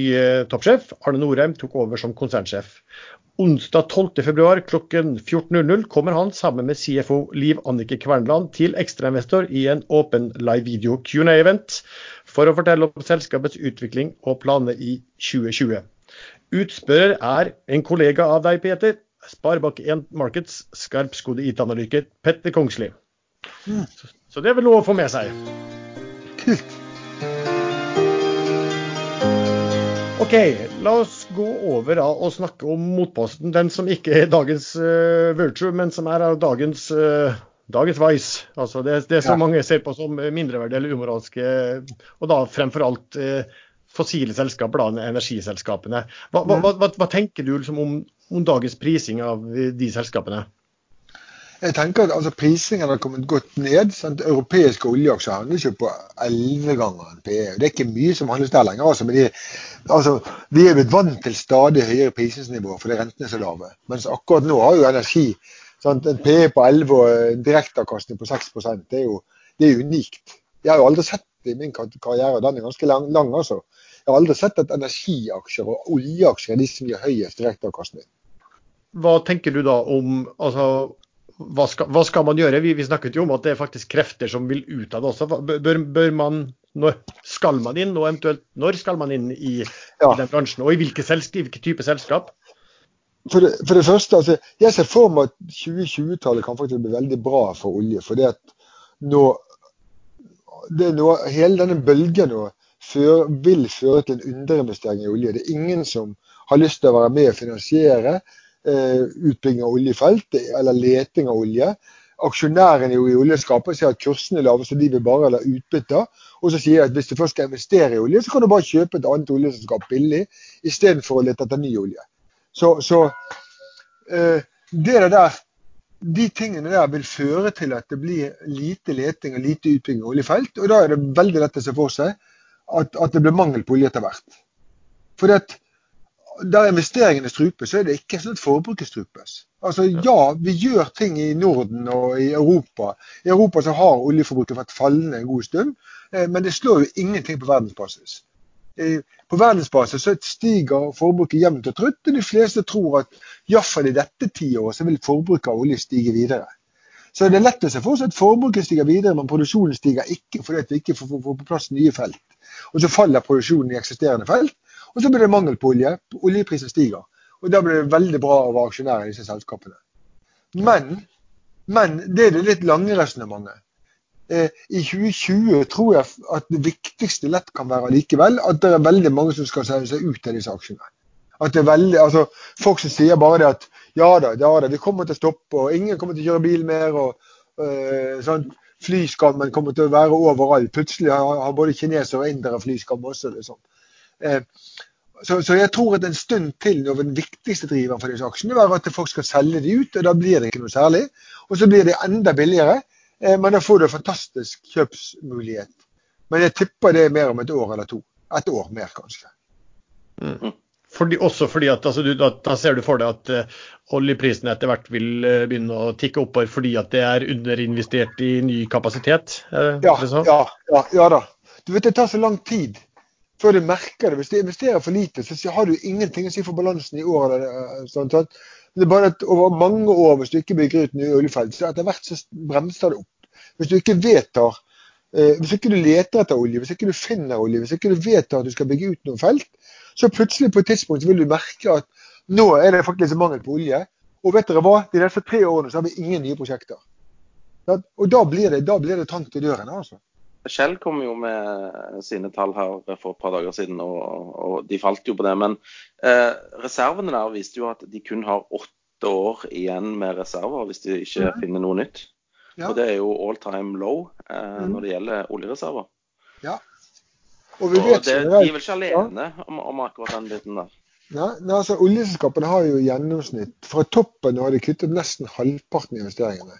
toppsjef. Arne Norheim tok over som konsernsjef. Onsdag 12.2 klokken 14.00 kommer han sammen med CFO Liv Annike Kvernland til ekstrainvestor i en åpen live video Q&A-event for å fortelle om selskapets utvikling og planer i 2020. Utspørrer er en kollega av deg, Peter. Sparebank1 Markets skarpskodde IT-analytiker Petter Kongsli. Så det er vel noe å få med seg. Kult. OK, la oss gå over og snakke om motposten. Den som ikke er dagens uh, Virtue, men som er dagens, uh, dagens Vice. Altså det, det som ja. mange ser på som mindreverdige eller umoralske, og da fremfor alt uh, fossile selskaper, da, energiselskapene. Hva, hva, hva, hva tenker du liksom, om, om, dagens prising av de selskapene? Jeg tenker at altså, Prisingen har kommet godt ned. Sant? Europeiske oljeaksjer handles jo på 11 ganger PE. Det er ikke mye som handles der lenger. Altså, men de, altså, vi er blitt vant til stadig høyere prisningsnivå fordi rentene er så lave. Mens akkurat nå har jo energi sant? en PE på 11 og en direkteavkastning på 6 det er jo det er unikt. Jeg har jo aldri sett det i min karriere, og den er ganske lang, lang altså. Jeg har aldri sett at energiaksjer og oljeaksjer er de som gir høyest direkteavkastning. Hva tenker du da om altså hva skal, hva skal, man gjøre? Vi, vi, snakket jo om at det er faktisk krefter som vil ut av det også. Bør, bør man, når skal man inn, og eventuelt når skal man inn i, ja. i den bransjen? Og i hvilke, selskap, hvilke type selskap? For det, for det første, altså, Jeg ser for meg at 2020-tallet kan faktisk bli veldig bra for olje. for det at nå, det nå, Hele denne bølgen nå før, vil føre til en underinvestering i olje. Det er ingen som har lyst til å være med og finansiere utbygging av oljefelt eller leting av olje. Aksjonærene i oljeskapet sier at kursene er lave, så de vil bare ha utbytte. Og så sier jeg at hvis du først skal investere i olje, så kan du bare kjøpe et annet oljeselskap billig istedenfor å lete etter ny olje. Så, så uh, det der, de tingene der vil føre til at det blir lite leting og lite utbygging av oljefelt. Og da er det veldig lett å se for seg at, at det blir mangel på olje etter hvert. Fordi at der investeringene strupes, så er det ikke sånn at forbruket strupes. Altså ja, vi gjør ting i Norden og i Europa. I Europa så har oljeforbruket vært fallende en god stund, eh, men det slår jo ingenting på verdensbasis. På verdensbasis så stiger forbruket jevnt og trutt, og de fleste tror at iallfall i dette tiåret så vil forbruket av olje stige videre. Så det er lett å se for seg at forbruket stiger videre, men produksjonen stiger ikke fordi vi ikke får på plass nye felt. Og så faller produksjonen i eksisterende felt. Og så blir det mangel på olje. Oljeprisen stiger. Og da blir det veldig bra å være aksjonær i disse selskapene. Men, men det er det litt lange resonnementet. Eh, I 2020 tror jeg at det viktigste lett kan være likevel at det er veldig mange som skal selge seg ut av disse aksjene. At det er veldig, altså Folk som sier bare det at ja da, ja da, vi kommer til å stoppe, og ingen kommer til å kjøre bil mer. og øh, sånn, Flyskammen kommer til å være overalt. Plutselig har, har både kinesere og indere flyskam også. liksom. Eh, så, så, jeg tror at en stund til når den viktigste driveren for disse aksjene var at folk skal selge de ut, og da blir det ikke noe særlig. Og så blir det enda billigere, eh, men da får du en fantastisk kjøpsmulighet. Men jeg tipper det er mer om et år eller to. Et år mer, kanskje. Mm. Fordi, også fordi at altså, du, da, da, ser du for deg at uh, oljeprisen etter hvert vil uh, begynne å tikke oppover fordi at det er underinvestert i ny kapasitet? Uh, ja, ja, ja, ja, da. Du vet, Det tar så lang tid før du merker det. Hvis du investerer for lite, så har du ingenting å si for balansen i år. Eh, sånn, sånn. Det er bare at over mange år, hvis du ikke bygger ut nye oljefelt, så etter hvert så bremser det opp. Hvis du ikke vedtar eh, hvis ikke du leter etter olje, hvis ikke du finner olje, hvis ikke du vedtar at du skal bygge ut noen felt, så plutselig på et tidspunkt vil du merke at nå er det faktisk mangel på olje. Og vet dere hva? De neste tre årene så har vi ingen nye prosjekter. Og da blir det, da blir det trangt i dørene. altså. Shell kom jo med sine tall her for et par dager siden, og, og de falt jo på det. Men eh, reservene der viste jo at de kun har åtte år igjen med reserver hvis de ikke mm. finner noe nytt. Ja. Og det er jo all time low eh, mm. når det gjelder oljereserver. Ja. Og, vi vet, og det, de er vel ikke alene ja. om, om, akkurat den biten der. Ja, altså Oljeselskapene har jo gjennomsnitt Fra toppen har de kuttet nesten halvparten av investeringene.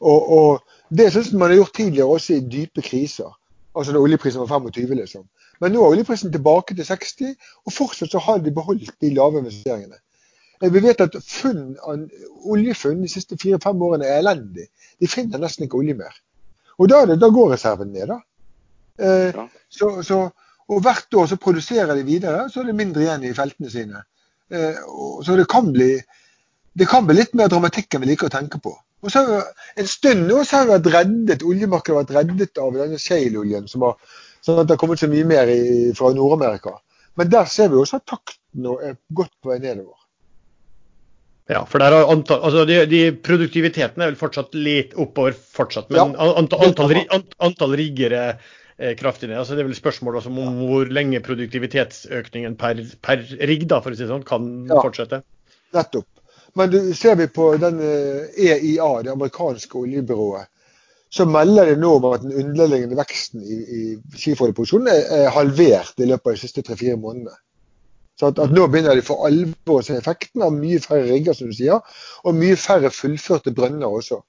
Og, og det syns man har gjort tidligere, også i dype kriser. Altså da oljeprisen var 25, liksom. Men nå er oljeprisen tilbake til 60, og fortsatt så har de beholdt de lave investeringene. Eh, vi vet at funn, oljefunn de siste fire-fem årene er elendig. De finner nesten ikke olje mer. Og da, da går reserven ned, da. Eh, så, så, og hvert år så produserer de videre, så er det mindre igjen i feltene sine. Eh, så det kan bli det kan bli litt mer dramatikk enn vi liker å tenke på. Og så har vi- En stund nå så har vi vært reddet, oljemarkedet har vært reddet av denne shale-oljen, som har, sånn at det har kommet så mye mer i, fra Nord-Amerika. Men der ser vi også at takten er godt på vei nedover. Ja, for der har antall, altså de, de Produktiviteten er vel fortsatt litt oppover, fortsatt, men Ja, antall, antall, antall rigger er eh, kraftig ned. Altså det er vel spørsmål om om hvor lenge produktivitetsøkningen per, per rigg da, for å si sånn, kan Ja. fortsette. Nettopp. Men du, ser vi på den eh, EIA, det amerikanske oljebyrået, så melder de nå om at den underliggende veksten i, i skiferoljeproduksjonen er, er halvert i løpet av de siste tre-fire månedene. Så at, at nå begynner de for alvor å se effekten av mye færre rigger, som du sier, og mye færre fullførte brønner også.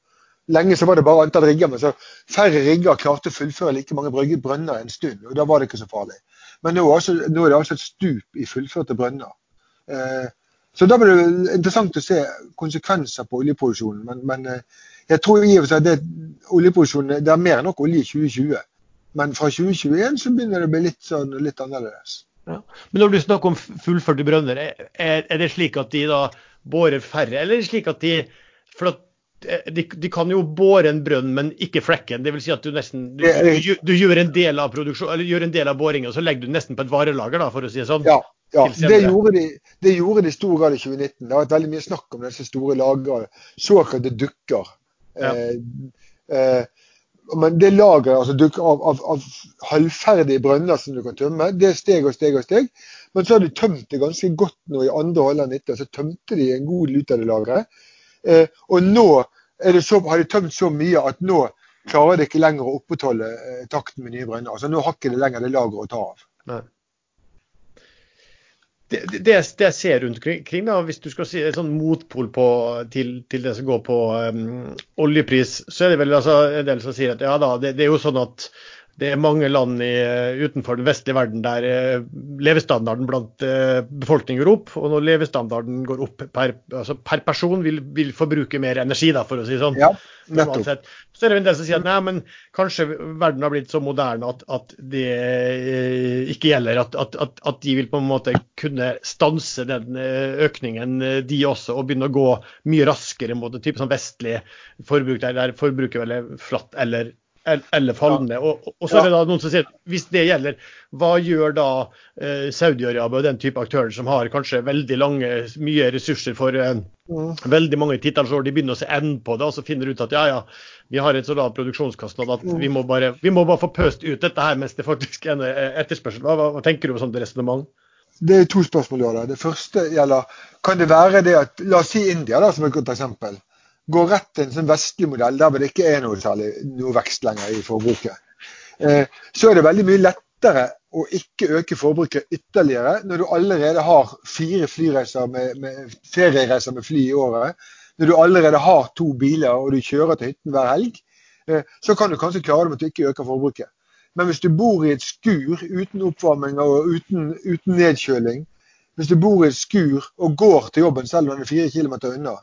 Lenge så var det bare antall rigger, men så færre rigger klarte å fullføre like mange brønner en stund. og Da var det ikke så farlig. Men nå, er altså, det altså et stup i fullførte brønner. Eh, så da blir det interessant å se konsekvenser på oljeproduksjonen. Men, men eh, jeg tror i og for seg det, oljeproduksjonen, det er mer enn nok olje i 2020. Men fra 2021 så begynner det å bli litt, sånn, litt annerledes. Ja. Men når du snakker om fullførte brønner, er, er det slik at de da bårer færre, eller er det slik at de For at eh, de, de kan jo båre en brønn, men ikke flekken. Dvs. Si at du nesten du, du, du gjør en del av produksjon, eller gjør en del av boringa, så legger du nesten på et varelager, da, for å si det sånn. Ja, ja det, gjorde de, det gjorde de i stor grad i 2019. Det har vært veldig mye snakk om disse store lagrene, såkalte dukker. Ja. Eh, eh, men det lageret altså dukker av, av, av halvferdige brønner som du kan tømme, det er steg og steg og steg. Men så har de tømt det ganske godt nå i andre halvdel av 90, Så tømte de en god lut av det lageret. Eh, og nå det så, har de tømt så mye at nå klarer de ikke lenger å opprettholde eh, takten med nye brønner. Altså Nå har ikke det lenger det lageret å ta av. Nei. Det, det, jeg ser rundt omkring, da, hvis du skal si en sånn motpol på, til, til det som går på um, oljepris, så er det vel altså, en del som sier at ja da, det, det er jo sånn at det er mange land i, utenfor den vestlige verden der eh, levestandarden blant eh, befolkningen går opp. Og når levestandarden går opp per, altså per person, vil, vil forbruke mer energi, da, for å si det sånn. Ja, nettopp. Så er det en del som sier at nei, men kanskje verden har blitt så moderne at, at det eh, ikke gjelder. At, at, at, at de vil på en måte kunne stanse den eh, økningen, eh, de også, og begynne å gå mye raskere mot en type sånn vestlig forbruk, der, der forbruket er flatt eller, el- eller fallende. Og, og så er det da noen som sier hvis det gjelder, hva gjør da eh, Saudi-Arabia og den type aktører som har kanskje veldig lange, mye ressurser for eh, Mm. veldig mange titalls år, de begynner å se enden på det og så finner ut at ja, ja, vi har et så lav produksjonskostnad at vi må, bare, vi må bare få pøst ut dette her mens det faktisk er eh, etterspørsel. Hva, hva tenker du om sånt resonnement? Det er to spørsmål. Ja, da. Det første gjelder kan det være det at La oss si India, da, som et godt eksempel. Går rett til en sånn vestlig modell der det ikke er noe særlig noe vekst lenger i forbruket. Eh, så er det veldig mye lettere å ikke øke forbruket ytterligere når du allerede har fire med, med feriereiser med fly i året. Når du allerede har to biler og du kjører til hytten hver helg. Eh, så kan du kanskje klare det med at du ikke øker forbruket. Men hvis du bor i et skur uten oppvarming og uten, uten nedkjøling, hvis du bor i et skur og går til jobben selv om den er fire kilometer unna,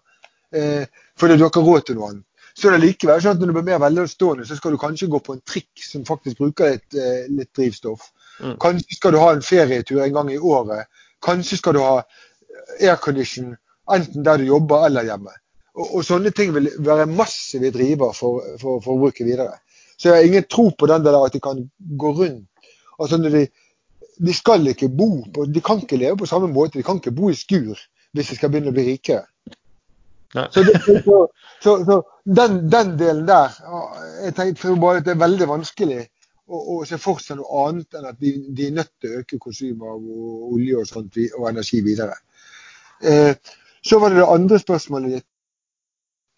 eh, fordi du har ikke råd til noe annet, så er det likevel sånn at når du blir mer velstående, så skal du kanskje gå på en trikk som faktisk bruker litt, eh, litt drivstoff. Mm. Kanskje skal du ha en ferietur en gang i året. Kanskje skal du ha aircondition enten der du jobber eller hjemme. Og, og sånne ting vil være massive driver for, for forbruket videre. Så jeg har ingen tro på den der at de kan gå rundt. Altså når de, de skal ikke bo på, de kan ikke leve på samme måte. De kan ikke bo i skur hvis de skal begynne å bli rikere. Så, det, så, så, så den, den delen der jeg Jeg tenker bare at det er veldig vanskelig å, å se for seg noe annet enn at de, de er nødt til å øke konsumet av olje og, sånt, og energi videre. Eh, så var det det andre spørsmålet ditt.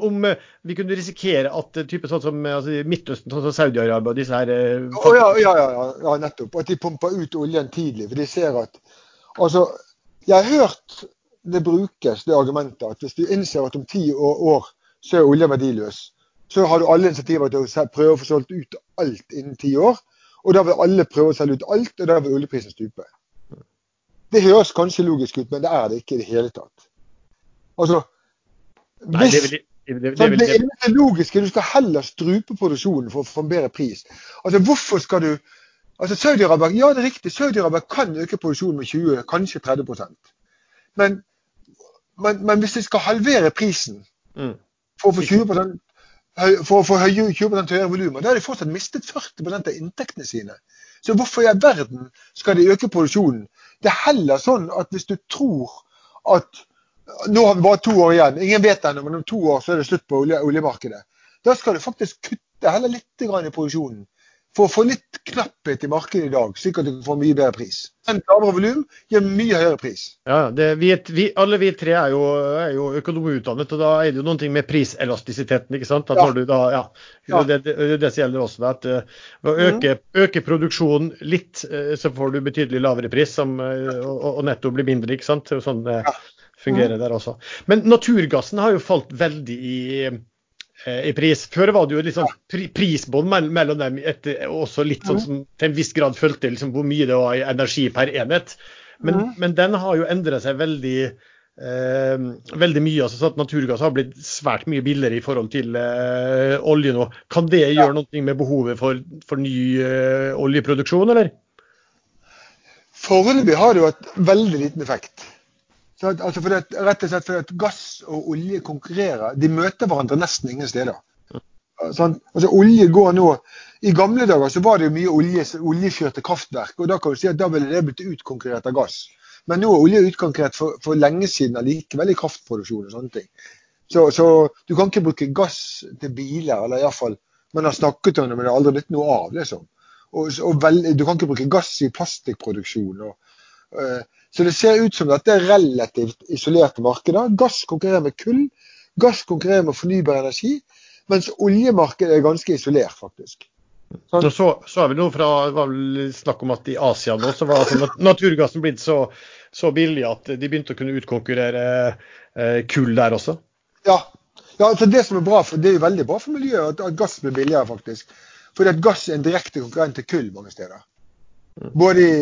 Om eh, vi kunne risikere at eh, type sånn som eh, altså, Midtøsten, sånn som Saudi-Arabia og disse her eh, oh, ja, ja, ja, ja, ja, nettopp. At de pumper ut oljen tidlig. For de ser at Altså, jeg har hørt det brukes, det argumentet, at hvis du innser at om ti år, så er olja verdiløs, så har du alle insentiver til å prøve å få solgt ut alt innen ti år. Og da vil alle prøve å selge ut alt, og da vil oljeprisen stupe. Det høres kanskje logisk ut, men det er det ikke i det hele tatt. Altså, Nei, det vil, Det, det, det, det det, logiske du skal heller strupe produksjonen for å få en bedre pris. Altså Hvorfor skal du altså Saudi-Arabia ja det er riktig, Saudi-Arabia kan øke produksjonen med 20, kanskje 30% men, men, men hvis de skal halvere prisen mm. for å få 20 høy- for å få 20 høyere volumer, da har de fortsatt mistet 40 av inntektene sine. Så hvorfor i all verden skal de øke produksjonen? Det er heller sånn at hvis du tror at nå har vi bare to år igjen, ingen vet ennå, men om to år så er det slutt på olje, oljemarkedet. Da skal du faktisk kutte heller litt grann i produksjonen for å få litt knapphet i markedet i dag, slik at du får mye bedre pris. En lavere volum gir mye høyere pris. Ja, det, vi, vi, alle vi tre er jo, er jo økonomiutdannet, og da er det jo noen ting med priselastisiteten. ikke sant? At Ja. du da, ja, Ja. Det, det, det, det som gjelder også. at eh, Ved å øke, øke produksjonen litt, eh, så får du betydelig lavere pris, som, eh, og, og netto blir mindre. ikke sant? Sånn fungerer det fungerer der også. Men naturgassen har jo falt veldig i eh, i pris. Før var det jo sånn pri prisbånd mellom dem, etter, også litt sånn som til en viss grad fulgte liksom hvor mye det var i energi per enhet. Men, Mhm. men den har jo endret seg veldig, eh, veldig mye. altså sånn at Naturgass har blitt svært mye billigere i forhold til eh, olje nå. Kan det gjøre noe med behovet for, for ny eh, oljeproduksjon, eller? Foreløpig har det jo hatt veldig liten effekt. Så at, altså fordi at, rett og slett fordi at gass og olje konkurrerer. De møter hverandre nesten ingen steder. Sånn, altså olje går nå, I gamle dager så var det jo mye olje, oljekjørte kraftverk. og Da kan du si at da ville det blitt utkonkurrert av gass. Men nå er olje utkonkurrert for, for lenge siden allikevel i kraftproduksjon og sånne ting. Så, så du kan ikke bruke gass til biler, eller iallfall man har snakket om det, men det har aldri blitt noe av. liksom. Og, og vel, du kan ikke bruke gass i plastikkproduksjon. Og, så det ser ut som dette er relativt isolerte markeder. Gass konkurrerer med kull, gass konkurrerer med fornybar energi, mens oljemarkedet er ganske isolert, faktisk. Så, så, så er vi nå fra, det var vel snakk om at i Asia nå så var altså nat- naturgassen blitt så, så billig at de begynte å kunne utkonkurrere eh, kull der også. Ja, ja altså det som er bra, for det er jo veldig bra for miljøet at, at gass blir billigere, faktisk. Fordi at gass er en direkte konkurrent til kull mange steder. Både i,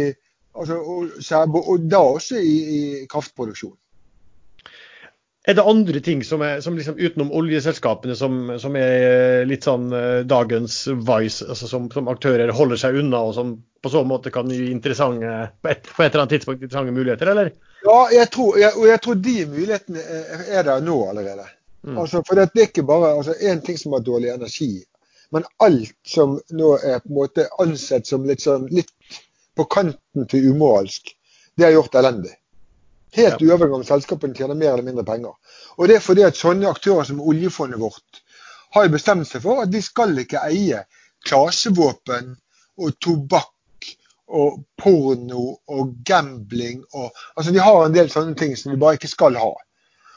altså, og, sær- og da også i, i kraftproduksjon. Er det andre ting som er som liksom utenom oljeselskapene som, som er litt sånn eh, dagens Vice, altså som, som aktører holder seg unna, og som på så måte kan gi interessante, på et, på et eller annet tidspunkt interessante muligheter, eller? Ja, jeg tror, jeg, og jeg tror de mulighetene er, er der nå allerede. Mm. Altså, for det er ikke bare altså, en ting som har dårlig energi, men alt som nå er på en måte ansett som litt, sånn, litt på kanten til umoralsk, det har gjort elendig. Helt Ja. uavhengig om selskapene tjener mer eller mindre penger. Og det er fordi at sånne aktører som oljefondet vårt har bestemt seg for at de skal ikke eie klasevåpen og tobakk og porno og gambling og Altså de har en del sånne ting som de bare ikke skal ha.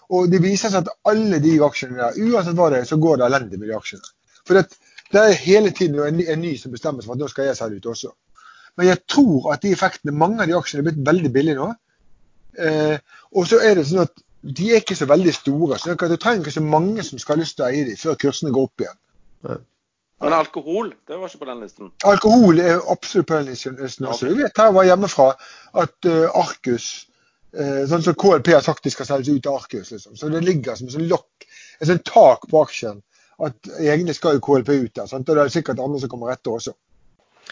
Og det viser seg at alle de aksjene der, uansett hva det er, så går det elendig med de aksjene. For det, det er hele tiden en, ny- en ny som bestemmer seg for at nå skal jeg selge ut også. Men jeg tror at de effektene, mange av de aksjene er blitt veldig billige nå. Eh, og så er det sånn at de er ikke så veldig store. så Du trenger ikke så mange som skal ha lyst til å eie de før kursene går opp igjen. Men alkohol, det var ikke på den listen. Alkohol er absolutt på den listen også. Ok. Vi vet her var hjemmefra at uh, Arcus uh, Sånn som KLP har sagt de skal selges ut av Arcus. Liksom. Så det ligger som en sånn lokk, et sånt tak på aksjen. At egentlig skal jo KLP ut der. Sant? Og det er sikkert andre som kommer etter også.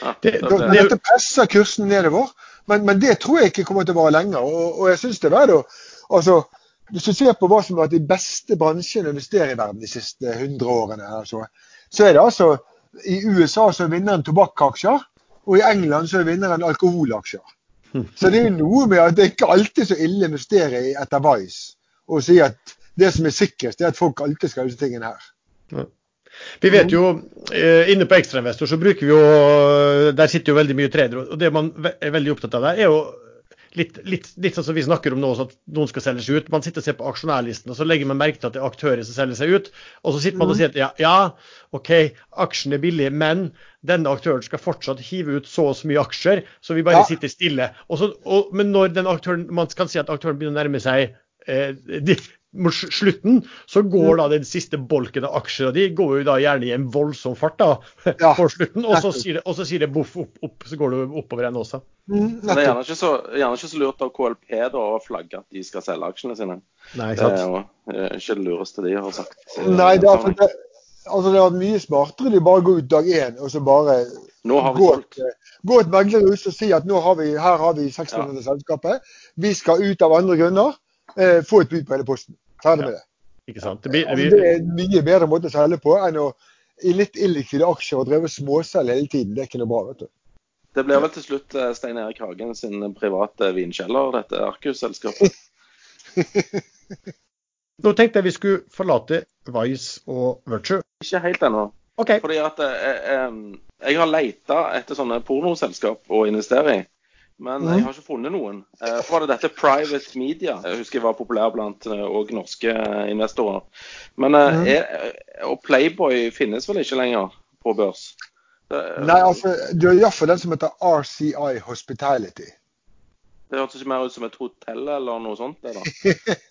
Ja, Det- det, dette presser kursen nedover. Men, men det tror jeg ikke kommer til å vare lenger. Og, og jeg synes det er verdt altså, Hvis du ser på hva som har vært de beste bransjene å investere i verden de siste 100 årene, altså, så er det altså I USA så er vinneren tobakkaksjer, og i England så er vinneren alkoholaksjer. Så det er jo noe med at det er ikke alltid så ille å investere i etter Vice og si at det som er sikrest, det er at folk alltid skal ha disse tingene her. Vi vet jo, eh, inne på Ekstrainvestor så bruker vi jo Der sitter jo veldig mye tradere. Og det man er veldig opptatt av der, er jo litt, litt, litt sånn som vi snakker om nå, at noen skal selge seg ut. Man sitter og ser på aksjonærlisten, og så legger man merke til at det er aktører som selger seg ut. Og så sitter man og sier at ja, ja OK, aksjen er billig, men denne aktøren skal fortsatt hive ut så og så mye aksjer, så vi bare Ja. sitter stille. Og så, og, men når den aktøren, man kan si at aktøren begynner å nærme seg eh, mot slutten så går da den siste bolken av aksjene de går jo da gjerne i en voldsom fart da, Ja. på slutten. Og så sier det, og så sier det boff opp, opp, så går det oppover igjen også. Mm, det er gjerne ikke så, gjerne ikke så lurt av KLP da, å flagge at de skal selge aksjene sine. Nei, sant. Det er jo eh, ikke det lureste de har sagt. eh, Nei, det er, for det, altså det mye smartere de bare går ut dag én og så bare Nå har vi gå, solgt. gå et meglerhus og si at nå har vi, her har vi 600 Ja. selskapet. Vi skal ut av andre grunner. Eh, få et bud på hele posten. Ferdig med det. Ikke sant? Det blir, det Altså, det er en mye bedre måte å selge på enn å i litt illikvide aksjer og dreve småselg hele tiden. Det er ikke noe bra, vet du. Det blir vel til slutt eh, Stein Erik Hagen sin private vinkjeller, dette Arcus-selskapet. nå tenkte jeg vi skulle forlate Vice og Virtue. Ikke helt ennå. Okay. Fordi at jeg, eh, jeg har leita etter sånne pornoselskap å investere i. Men jeg har ikke funnet noen. Eh, Så var det dette Private Media. Jeg husker jeg var populær blant òg norske eh, investorer. Men eh, er, Og Playboy finnes vel ikke lenger på børs? Nei, altså, du har iallfall den som heter RCI Hospitality. det hørtes ikke mer ut som et hotell eller noe sånt? Det, da.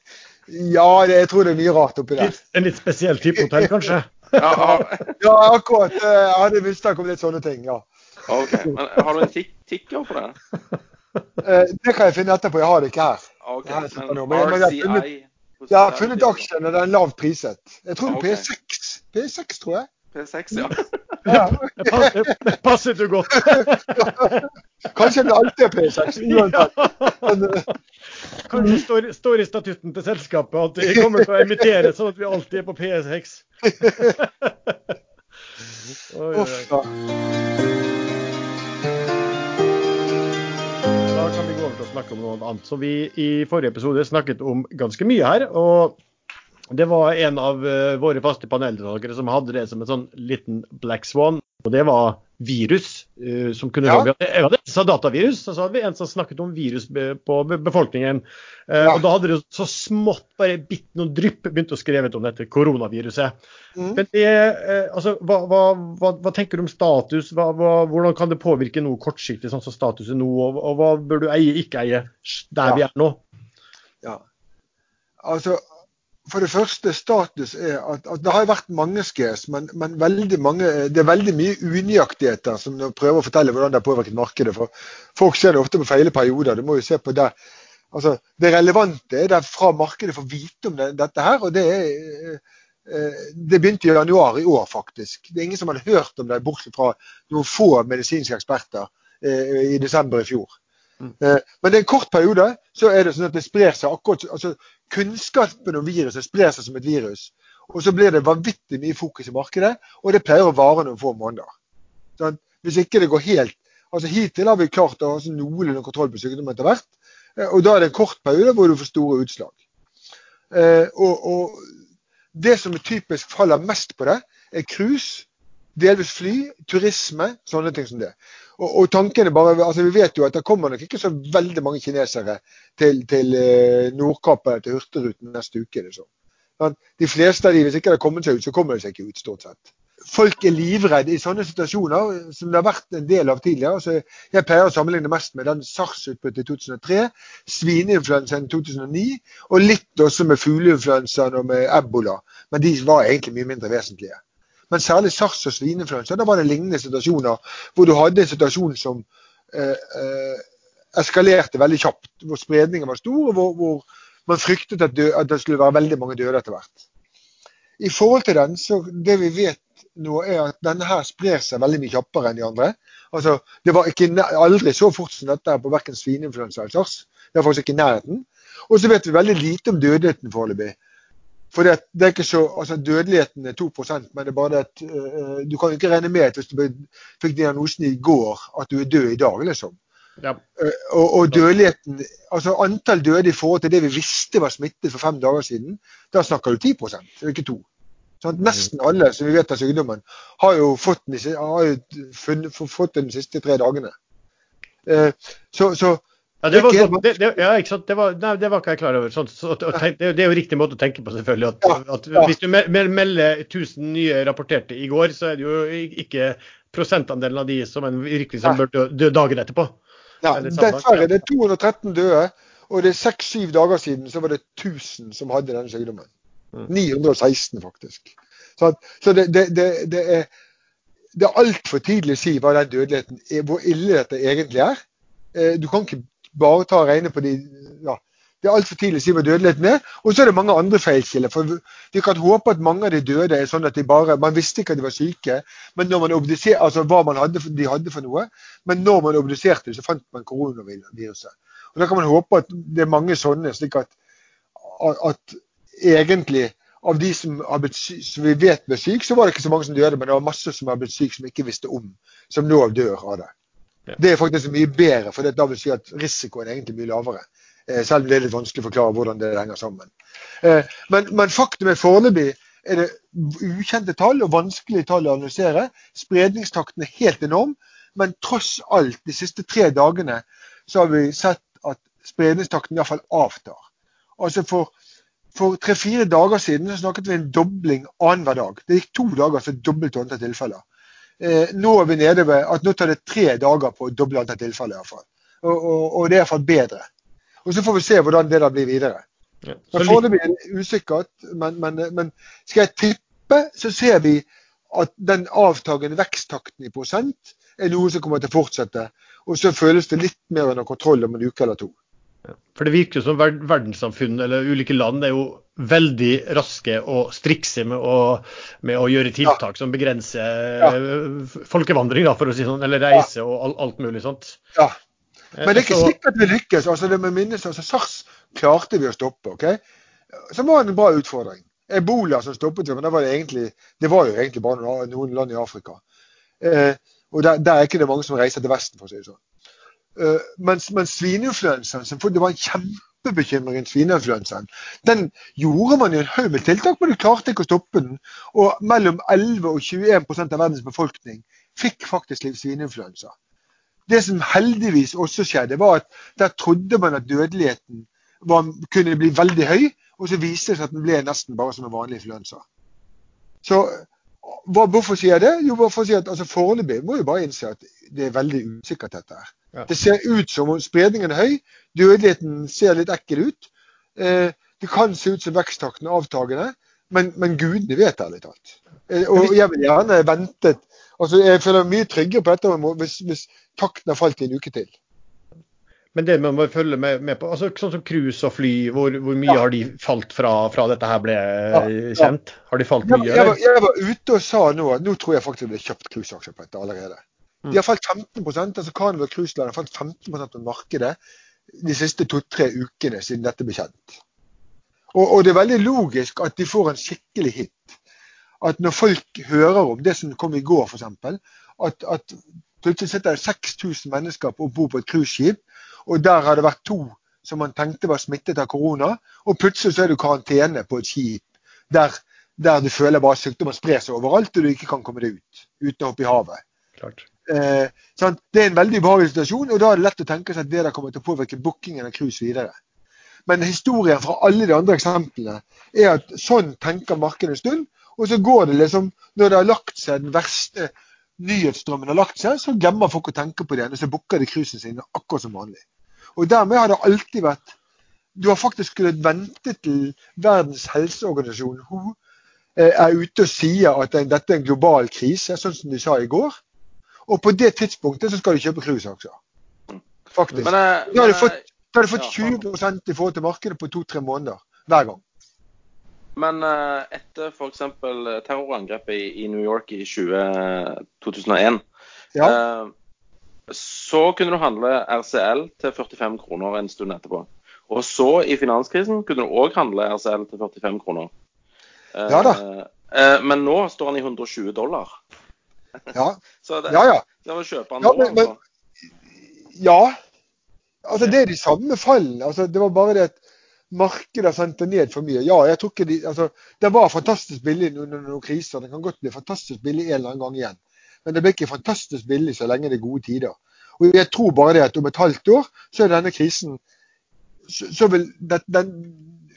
Ja, det, jeg tror det er mye rart oppi der. En litt spesiell type hotell, kanskje? Ja, akkurat. eh, Jeg hadde mistanke om litt sånne ting, ja. Ok. Men har du en tik tikker for det? Eh, Det kan jeg finne etterpå. Jeg har det ikke her. Ok, her men men- men jeg har funnet- Jeg har funnet aksjen, og den er lavt priset. Jeg tror det er P6. P6, tror jeg. P6, ja. Ja. Det passer, jo du godt. Kanskje det alltid er P6. uansett. Men, eh, Kanskje står, står i statutten til selskapet at vi kommer til å emittere sånn at vi alltid er på P6. Oi, oi, uff, da. Kan vi gå over til å snakke om noe annet. Så vi i forrige episode snakket om ganske mye her. og det var en av eh, våre faste paneldeltakere som hadde det som en sånn liten black swan. Og det var virus. uh, som kunne Ja. ja. Jeg hadde sa datavirus, og så hadde vi en som snakket om virus på befolkningen. Uh, Ja. Og da hadde det så smått, bare bitt noen drypp, begynt å skrive om dette koronaviruset. Mm. Men det, uh, altså, hva, hva, hva, hva tenker du om status? Hvordan kan det påvirke noe kortsiktig, sånn som status er nå? Og, og hva bør du eie, ikke eie, der Ja. vi er nå? Ja. Altså, for det første, status er at, at det har vært mange scares, men, men mange, det er veldig mye unøyaktigheter som prøver å fortelle hvordan det har påvirket markedet. For folk ser det ofte på feile perioder. Du må jo se på det. Altså, det relevante er det fra markedet får vite om det, dette her. og det er eh, det begynte i januar i år, faktisk. Det er ingen som hadde hørt om det, bortsett fra noen få medisinske eksperter eh, i desember i fjor. Eh, Men det er en kort periode, så er det sånn at det sprer seg akkurat altså Kunnskapen om viruset sprer seg som et virus. Og så blir det vanvittig mye fokus i markedet, og det pleier å vare noen få måneder. Sånn, hvis ikke det går helt altså Hittil har vi klart å ha altså, noenlunde kontroll på sykdommen etter hvert. eh, Og da er det en kort periode hvor du får store utslag. Eh, og, og det som typisk faller mest på det, er cruise, delvis fly, turisme, sånne ting som det. Og, og tanken er bare, altså Vi vet jo at det kommer nok ikke så veldig mange kinesere til, til eh, Nordkapp eller til Hurtigruten neste uke. Liksom. De fleste av de, hvis ikke det har kommet seg ut, så kommer de seg ikke ut, stort sett. Folk er livredde i sånne situasjoner, som det har vært en del av tidligere. Så jeg pleier å sammenligne mest med den SARS-utbruddet i 2003, svineinfluensaen i 2009, og litt også med fugleinfluensaen og med ebola. Men de var egentlig mye mindre vesentlige. Men særlig SARS og svineinfluensa, da var det lignende situasjoner hvor du hadde en situasjon som eh, eh, eskalerte veldig kjapt, hvor spredningen var stor, og hvor, hvor man fryktet at, dø, at det skulle være veldig mange døde etter hvert. I forhold til den, så det vi vet nå er at denne her sprer seg veldig mye kjappere enn de andre. Altså, Det var ikke, aldri så fort som dette på verken svineinfluensa eller SARS. Det er faktisk ikke i nærheten. Og så vet vi veldig lite om dødeligheten foreløpig. For det, det er ikke så, altså Dødeligheten er 2% men det er bare at uh, du kan ikke regne med at hvis du fikk diagnosen i går, at du er død i dag, liksom. Ja. Uh, Og, og dødeligheten, altså antall døde i forhold til det vi visste var smittet for fem dager siden, da snakker du 10 og ikke 2 Sånn Nesten alle som vi vet har sykdommen, har jo fått den, har jo funnet, fått den de siste tre dagene. Uh, Så, så Ja, det, var sånn, det, det, ja, ikke sant? Det, var, nei, det var ikke jeg klar over. Sånn, så, tenk, det, det er jo riktig måte å tenke på, selvfølgelig. At, Ja, at. Hvis du mel- mel- melder 1000 nye rapporterte i går, så er det jo ikke prosentandelen av de som en virkelig som bør dø, dagen etterpå. Ja, dessverre. Det er 213 døde. Og det er seks-syv dager siden så var det 1000 som hadde denne sykdommen. Mm. 916 faktisk. Så, så det, det, det, det er, det er altfor tidlig å si hva den dødeligheten er, hvor ille dette egentlig er. Eh, du kan ikke bare ta og regne på de ja, Det er altfor tidlig å si hva dødeligheten er. Og så er det mange andre feilkilder. For vi, kan håpe at mange av de døde er sånn at de bare Man visste ikke at de var syke, men når man obduser, altså hva man hadde, de hadde for noe. Men når man obduserte, så fant man koronaviruset. Og Da kan man håpe at det er mange sånne, slik at, at egentlig av de som, blitt, som vi vet ble syke, så var det ikke så mange som døde, men det var masse som har blitt syke som ikke visste om, som nå dør av det. Det er faktisk mye bedre, for da vil si at risikoen er egentlig mye lavere. Eh, selv om det er litt vanskelig å forklare hvordan det henger sammen. Eh, men, men faktum er foreløpig er det ukjente tall og vanskelige tall å analysere. Spredningstakten er helt enorm, men tross alt de siste tre dagene så har vi sett at spredningstakten iallfall avtar. Altså for for tre-fire dager siden så snakket vi en dobling annenhver dag. Det gikk to dager, så dobbelt antall tilfeller. Eh, nå er vi nede ved at nå tar det tre dager på å doble antall tilfeller. i hvert fall. Og, og, og det er iallfall bedre. Og Så får vi se hvordan det da blir videre. Ja. Foreløpig er det usikkert, men, men, men skal jeg tippe, så ser vi at den avtagende veksttakten i prosent er noe som kommer til å fortsette. Og så føles det litt mer under kontroll om en uke eller to. For det virker jo som verdenssamfunnet verdenssamfunn eller ulike land er jo veldig raske og strikse med å, med å gjøre tiltak som begrenser Ja. eh, folkevandring, da, for å si sånn, eller reise og al alt mulig sånt. Ja. Eh, Men det er ikke så- sikkert vi lykkes. altså det med minnes, altså SARS klarte vi å stoppe. ok? Som var en bra utfordring. Ebola som stoppet vi, men det var, det egentlig, det var jo egentlig bare noen, noen land i Afrika. Eh, og der, der er ikke det mange som reiser til Vesten, for å si det sånn. Eh, mens, mens svineinfluensaen, som det var en kjempebekymring rundt svineinfluensaen, den gjorde man jo en haug med tiltak, men du klarte ikke å stoppe den. Og mellom 11 og 21% av verdens befolkning fikk faktisk litt svineinfluensa. Det som heldigvis også skjedde, var at der trodde man at dødeligheten var, kunne bli veldig høy, og så viste det seg at den ble nesten bare som en vanlig influensa. Så hva, hvorfor sier jeg det? Jo, bare for å si at altså, Foreløpig må jo bare innse at det er veldig usikkert, dette her. Ja. Det ser ut som om spredningen er høy, dødeligheten ser litt ekkel ut. Eh, det kan se ut som veksttakten er avtagende, men, men gudene vet ærlig talt. Eh, og jeg vil gjerne vente altså Jeg føler meg mye tryggere på dette hvis, hvis takten har falt i en uke til. Men det man må følge med, med på, altså sånn som cruise og fly, hvor, hvor mye Ja. har de falt fra, fra dette her ble Ja, ja. kjent? Har de falt mye, jeg, var, jeg var ute og sa nå at nå tror jeg faktisk det ble kjøpt cruiseaksjer på dette allerede. Mm. De har falt 15% altså Carnival Cruise Line har falt 15% på markedet de siste to-tre ukene siden dette ble kjent. Og, og det er veldig logisk at de får en skikkelig hit. At når folk hører om det som kom i går, f.eks., at, at plutselig sitter det 6000 mennesker på om bord på et cruiseskip, og der har det vært to som man tenkte var smittet av korona, og plutselig så er du karantene på et skip der, der du føler bare sykdommen sprer seg overalt, og du ikke kan komme deg ut uten å hoppe i havet. Klart. Eh, sant? Det er en veldig ubehagelig situasjon, og da er det lett å tenke seg at det der kommer til å påvirke bookingen av cruise videre. Men historien fra alle de andre eksemplene er at sånn tenker markedet en stund, og så går det liksom Når det har lagt seg, den verste nyhetsstrømmen har lagt seg, så glemmer folk å tenke på det og så booker de cruisene sine akkurat som vanlig. Og dermed har det alltid vært Du har faktisk kunnet vente til Verdens helseorganisasjon WHO eh, er ute og sier at dette er en global krise, sånn som de sa i går. Og på det tidspunktet så skal de kjøpe cruiseaksjer. Faktisk. Men, men, Da har de fått, da har de fått ja, 20% i forhold til markedet på to-tre måneder hver gang. Men eh, etter f.eks. terrorangrepet i, New York i 20, 2001, Ja. eh, så kunne du handle RCL til 45 kroner en stund etterpå. Og så i finanskrisen kunne du òg handle RCL til 45 kroner. Eh, Ja da. eh, men nå står han i 120 dollar. Ja, Så det, ja. ja. det var kjøpe han Ja, nå. men- men- altså. Ja. Altså, det er de samme fallene. Altså, det var bare det at markedet har sendt det ned for mye. Ja, jeg tror ikke de, altså, Det var fantastisk billig under noen kriser. Det kan godt bli fantastisk billig en eller annen gang igjen. Men det blir ikke fantastisk billig så lenge det er gode tider. Og jeg tror bare det at om et halvt år så er denne krisen Så, så vil det, den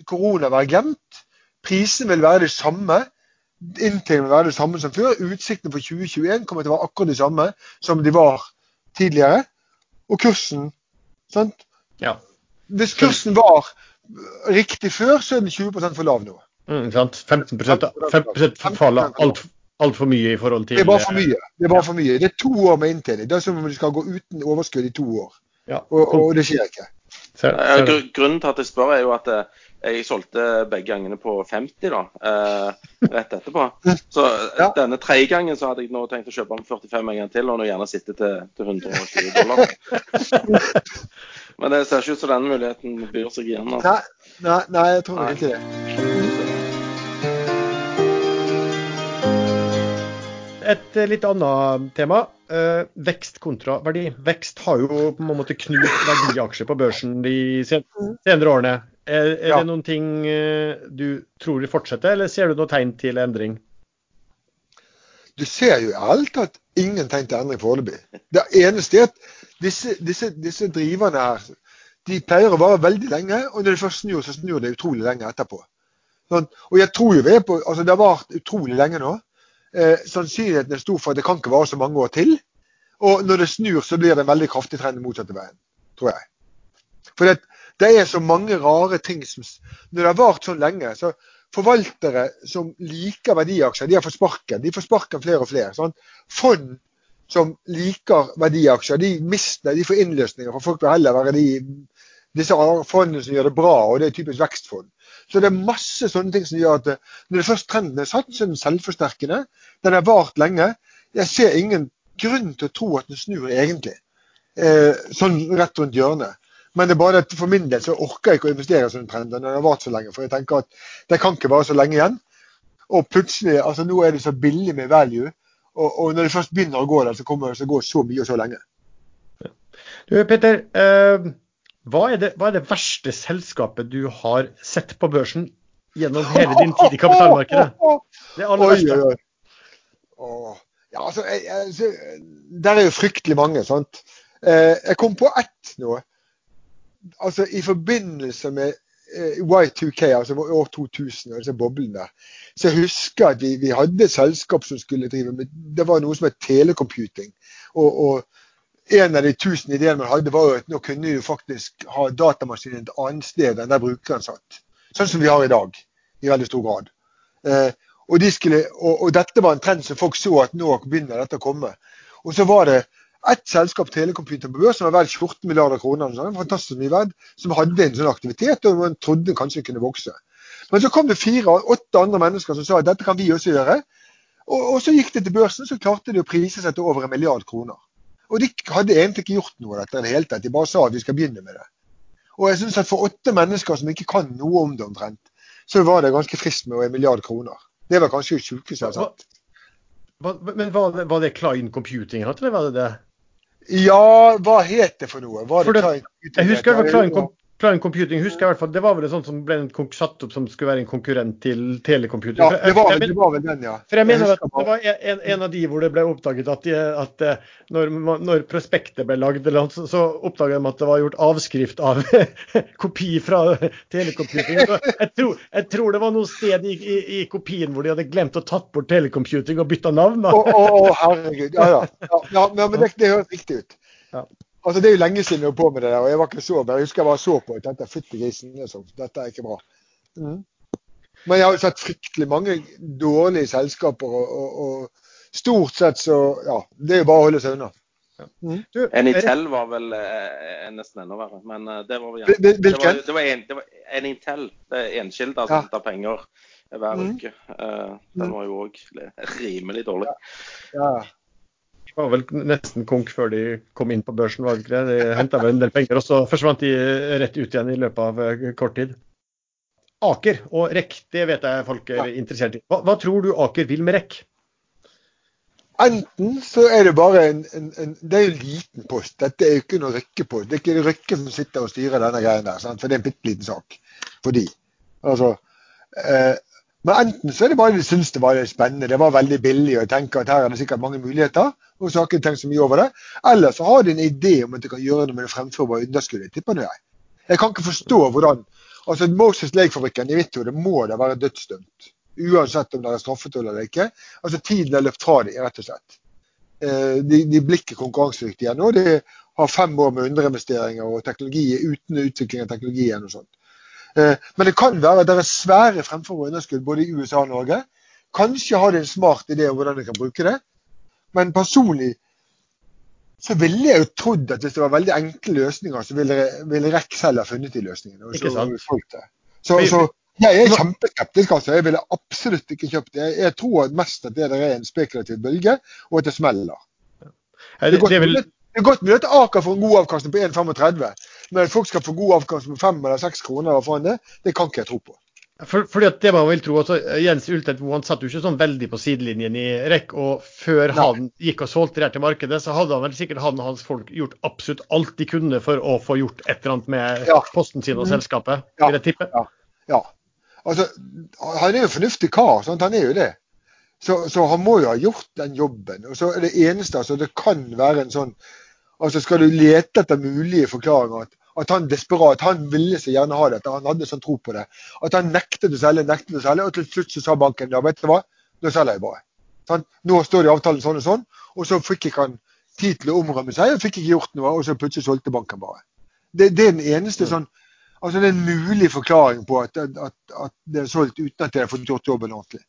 korona være glemt. Prisen vil være det samme. Inntektene vil være det samme som før. Utsiktene for 2021 kommer til å være akkurat det samme som de var tidligere. Og kursen sant? Ja. Hvis kursen var riktig før, så er den 20 for lav nå. Mm, sant? 15 15 faller altfor alt for mye i forhold til Det er bare for mye. Det er bare for mye. Det er to år med inntjening. Det er som om du skal gå uten overskudd i to år. Ja. Og, og det skjer ikke. Ser, ser grunnen til at jeg spør, er jo at eh, jeg solgte begge gangene på 50 da, eh, rett etterpå. Så ja. denne tredje gangen så hadde jeg nå tenkt å kjøpe om 45 en gang til, og nå gjerne sitte til, til 120 dollar. Men det ser ikke ut som denne muligheten byr seg igjen. Altså. Nei, nei, nei, jeg tror ikke det. et litt annet tema. Eh, vekst kontra verdi. Vekst har jo på en måte knust verdiaksjer på børsen de senere årene. Er, er ja. det noen ting eh, du tror vil fortsette, eller ser du noe tegn til endring? Du ser jo i alt tatt ingen tegn til endring foreløpig. Det eneste er at disse, disse, disse, driverne her de pleier å vare veldig lenge, og når de først snur, så snur det utrolig lenge etterpå. Sånn, og jeg tror jo vi er på, altså Det har vart utrolig lenge nå eh, sannsynligheten er stor for at det kan ikke vare så mange år til. Og når det snur, så blir det en veldig kraftig trend motsatte veien, tror jeg. For det, det, er så mange rare ting som Når det har vart så lenge, så forvaltere som liker verdiaksjer, de har fått sparken. De får sparken flere og flere. Sånn. Fond som liker verdiaksjer, de mister, de får innløsninger. For folk vil heller være de, disse fondene som gjør det bra, og det er typisk vekstfond. Så det er masse sånne ting som gjør at når det først trenden er satt, så er den selvforsterkende. Den har vart lenge. Jeg ser ingen grunn til å tro at den snur egentlig. Eh, sånn rett rundt hjørnet. Men det er bare at for min del så orker jeg ikke å investere i sånne trender når den har vart så lenge. For jeg tenker at det kan ikke vare så lenge igjen. Og plutselig, altså nå er det så billig med value. Og, og når det først begynner å gå der, så kommer det til å gå så mye og så lenge. Du Petter, eh, hva er, det, hva er, det, verste selskapet du har sett på børsen gjennom hele din tid i kapitalmarkedet? Det aller verste. Oi, oi, oi. Ja, altså, jeg, jeg, Der er jo fryktelig mange. sant? Eh, jeg kom på ett nå. Altså, I forbindelse med Y2K, altså år 2000, og disse boblene der, så jeg husker at vi, vi hadde et selskap som skulle drive med Det var noe som het telecomputing. og, og en av de tusen ideene man hadde, var at nå kunne du faktisk ha datamaskinen et annet sted enn der brukeren satt. Sånn som vi har i dag, i veldig stor grad. Eh, og, de skulle, og, og, dette var en trend som folk så at nå begynner dette å komme. Og så var det ett selskap, Telecomputer på børs, som var verdt 14 milliarder kroner, sånn, fantastisk mye verd, som hadde en sånn aktivitet, og man trodde kanskje kunne vokse. Men så kom det fire-åtte andre mennesker som sa at dette kan vi også gjøre. Og, og så gikk det til børsen, så klarte de å prise seg til over en milliard kroner. Og de hadde egentlig ikke gjort noe av dette i det hele tatt. De bare sa at vi skal begynne med det. Og jeg synes at for åtte mennesker som ikke kan noe om det omtrent, så var det ganske frist med en milliard kroner. Det var kanskje sjukeste jeg har sett. Men var det, var det Klein Computing, var det det? Ja, hva het det for noe? Var det, det jeg husker det var Klein, Client Computing husker jeg i hvert fall, det var vel sånn som ble satt opp som skulle være en konkurrent til Telecomputing. Ja, det var, det var vel den, ja. For jeg mener at det var en, en, av de hvor det ble oppdaget at, de, at eh, når, når, prospektet ble lagd, så, så oppdaget de at det var gjort avskrift av kopi fra Telecomputing. Jeg tror, jeg tror, det var noe sted i, i, i, kopien hvor de hadde glemt å tatt bort Telecomputing og bytta navn. Å, oh, oh, herregud. Ja, ja. ja, ja men det, det høres riktig ut. Ja. Altså, Det er jo lenge siden jeg var på med det der, og jeg var ikke så, jeg husker jeg bare så på dette er fytti grisen. Liksom. Dette er ikke bra. Mm. Men jeg har jo sett fryktelig mange dårlige selskaper, og, og, og stort sett så Ja, det er jo bare å holde seg unna. Mm. Enitel var vel eh, nesten enda verre, men eh, det var jo ja. Hvilken? Det var, en, det var Enitel, det er enskilde som ja. penger hver mm. uke. Uh, den var jo òg rimelig dårlig. Ja, ja var vel nesten konk før de kom inn på børsen, var det ikke det? De henta vel en del penger, og så forsvant de rett ut igjen i løpet av eh, kort tid. Aker og REC, det vet jeg folk er interessert i. Hva, hva tror du Aker vil med REC? Enten så er det bare en, en, en Det er jo en liten post. Dette er jo ikke noe Røkke-post. Det er ikke Røkke som sitter og styrer denne greien der, sant? for det er en bitte liten sak for de. Altså, eh, men enten så er det bare de syns det var spennende, det var veldig billig, og jeg tenker at her er det sikkert mange muligheter og så har ikke tenkt så mye over det. Eller så har de en idé om at de kan gjøre noe med det fremførbare underskuddet. tipper jeg. Jeg kan ikke forstå hvordan altså Moses Lake-fabrikken i mitt hode må da være dødsdømt. Uansett om det er straffet eller ikke. Altså Tiden er løpt fra dem, rett og slett. Eh, de, de blir ikke konkurransedyktige nå. De har fem år med underinvesteringer og teknologi uten utvikling av teknologien og sånt. Eh, men det kan være at det er svære fremfor- underskudd både i USA og Norge. Kanskje har de en smart idé om hvordan de kan bruke det. Men personlig så ville jeg jo trodd at hvis det var veldig enkle løsninger, så ville, ville selv ha funnet de løsningene. Og så, så, det. så, så jeg er kjempeskeptisk. altså. Jeg ville absolutt ikke kjøpt det. Jeg tror mest at det der er en spekulativ bølge, og at det smeller. Eh, Det Det, det vil... det er godt mulig at Aker får en god avkastning på 1,35, men at folk skal få god avkastning på 5 eller 6 kroner, eller det, det kan ikke jeg tro på. For, fordi at det man vil tro, altså, Jens Ultvedt han satt jo ikke sånn veldig på sidelinjen i REC. Og før Nei. han gikk og solgte det her til markedet, så hadde han vel sikkert han og hans folk gjort absolutt alt de kunne for å få gjort et eller annet med Ja. posten sin og Mhm. selskapet, Ja. vil jeg tippe. Ja. Altså, han er jo en fornuftig kar, sant? han er jo det. Så, så han må jo ha gjort den jobben. Og så er det eneste, altså det kan være en sånn altså Skal du lete etter mulige forklaringer at, at han desperat, han ville så gjerne ha dette, han hadde sånn tro på det. At han nektet å selge, nektet å selge, og til slutt så sa banken ja, vet du hva, nå selger jeg bare. Sånn, Nå står det i avtalen sånn og sånn, og så fikk ikke han tid til å omrømme seg, og fikk ikke gjort noe, og så plutselig solgte banken bare. Det, det er den eneste sånn Altså det er en mulig forklaring på at, at, at det er solgt uten at jeg har fått gjort jobben ordentlig.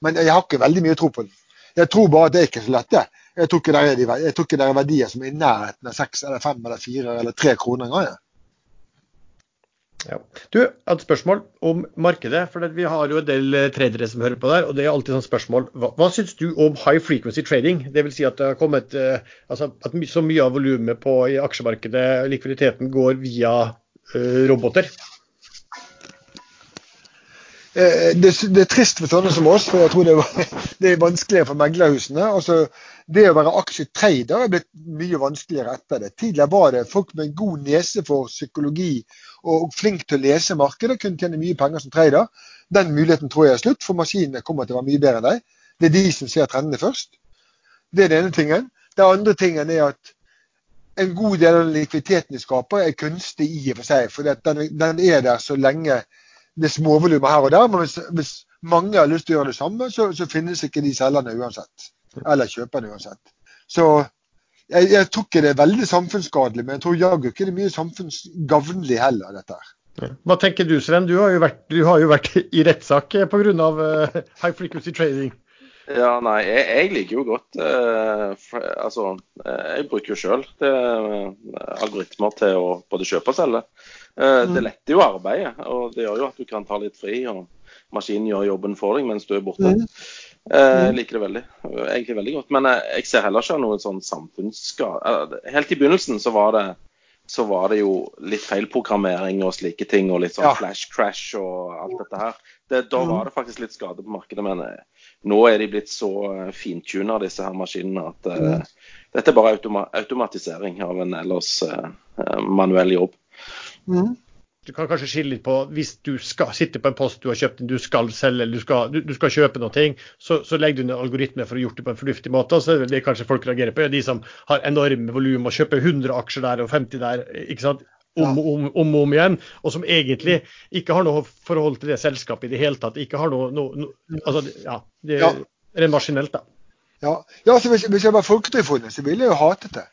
Men jeg har ikke veldig mye tro på den. Jeg tror bare at det er ikke så lett. det. Jeg tror ikke det er, de, jeg tror ikke det er verdier som er i nærheten av seks eller fem eller fire eller tre kroner engang. Ja. Du, et spørsmål om markedet. for Vi har jo en del eh, tradere som hører på der, og det er alltid sånn spørsmål. Hva, hva syns du om high frequency trading? Dvs. Si at det har kommet eh, altså at så mye av volumet i aksjemarkedet, likviditeten, går via uh, roboter. Eh, det, det er trist for sånne som oss, for jeg tror det, det er vanskeligere for meglerhusene. Altså, det å være aksjetrader er blitt mye vanskeligere etter det. Tidligere var det folk med en god nese for psykologi og flink til å lese markedet, kunne tjene mye penger som trader. Den muligheten tror jeg er slutt, for maskinene kommer til å være mye bedre enn deg. Det er de som ser trendene først. Det er den ene tingen. Den andre tingen er at en god del av likviditeten de skaper, er kunstig i og for seg. For den, den er der så lenge det småvolumer her og der. Men hvis, hvis mange har lyst til å gjøre det samme, så, så finnes ikke de selgerne uansett. Eller kjøperne uansett. Så jeg, jeg tror ikke det er veldig samfunnsskadelig, men jeg tror jaggu ikke det er mye samfunnsgavnlig heller, dette her. Hva tenker du Sven? Du har jo vært, du har jo vært i rettssak pga. Uh, high frequency trading. Ja, nei, jeg, jeg liker jo godt uh, for, Altså, eh, jeg bruker jo sjøl algoritmer til å både kjøpe og selge. Eh, Det letter jo arbeidet, og det gjør jo at du kan ta litt fri, og maskinen gjør jobben for deg mens du er borte. Mm. Eh, Jeg liker det veldig, egentlig veldig godt. Men eh, jeg ser heller ikke noen sånn samfunnsskade. Helt i begynnelsen så var det så var det jo litt feilprogrammering og slike ting, og litt sånn Ja. flash crash og alt dette her. Det, da var det faktisk litt skade på markedet, men nå er de blitt så fintuna, disse her maskinene, at Mm. dette er bare automa automatisering av en ellers eh, manuell jobb. Mm. Du kan kanskje skille litt på hvis du skal sitte på en post du har kjøpt, du skal selge eller du skal, du, du skal kjøpe noe, så, så legger du ned algoritmer for å gjøre det på en fornuftig måte. så det er kanskje folk reagerer på, de som har enorme volum og kjøper 100 aksjer der og 50 der. ikke sant? Om og om, om, om igjen, og som egentlig ikke har noe forhold til det selskapet i det hele tatt. ikke har noe, noe, noe altså, ja, det Ja. er maskinelt, da. Ja, ja så hvis, hvis jeg var Folketrygdfondet, så ville jeg jo hatet det.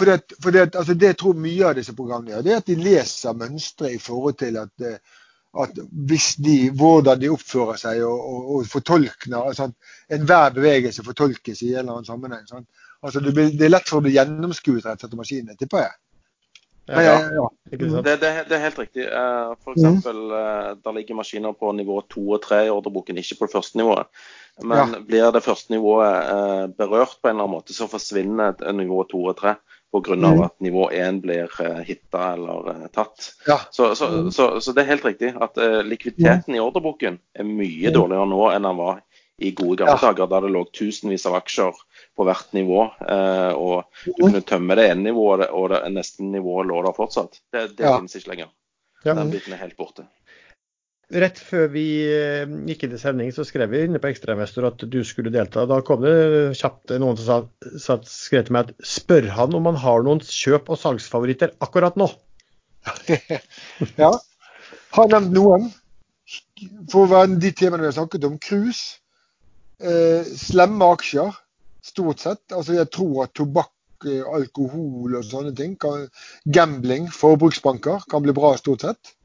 For det, for det, altså det jeg tror mye av disse programmene gjør, det er at de leser mønstre i forhold til at, eh, at hvis de, hvordan de oppfører seg og, og, og fortolkner altså Enhver bevegelse fortolkes i en eller annen sammenheng. Sånn. Altså det, blir, det er lett for å bli gjennomskuet rett og slett av maskinene, tipper jeg. Ja, ja. Ja. Det, det, det er helt riktig. F.eks. For eksempel, eh, der ligger maskiner på nivå 2 og 3 i ordreboken, ikke på det første nivået. Men blir det første nivået eh, berørt på en eller annen måte, så forsvinner nivå 2 og 3 pga. Mm. at nivå 1 blir uh, hitta eller uh, tatt. Ja. Så, så, så, så det er helt riktig at uh, likviditeten i ordreboken er mye dårligere nå enn den var i gode gamle Ja. dager, da det lå tusenvis av aksjer på hvert nivå. Uh, og du kunne tømme det ene nivået, og det neste nivået lå der fortsatt. Det, det Ja. finnes ikke lenger. Ja. Den biten er helt borte. Rett før vi eh, gikk inn i sending, så skrev vi inne på Ekstrainvestor at du skulle delta. Da kom det kjapt noen som sa, skrev til meg at spør han om han har noen kjøp- og salgsfavoritter akkurat nå. ja. Har nevnt noen. For å være de temaene vi har snakket om. Cruise. Eh, slemme aksjer, stort sett. Altså Jeg tror at tobakk eh, alkohol og sånne ting. Kan, gambling, forbruksbanker, kan bli bra stort sett.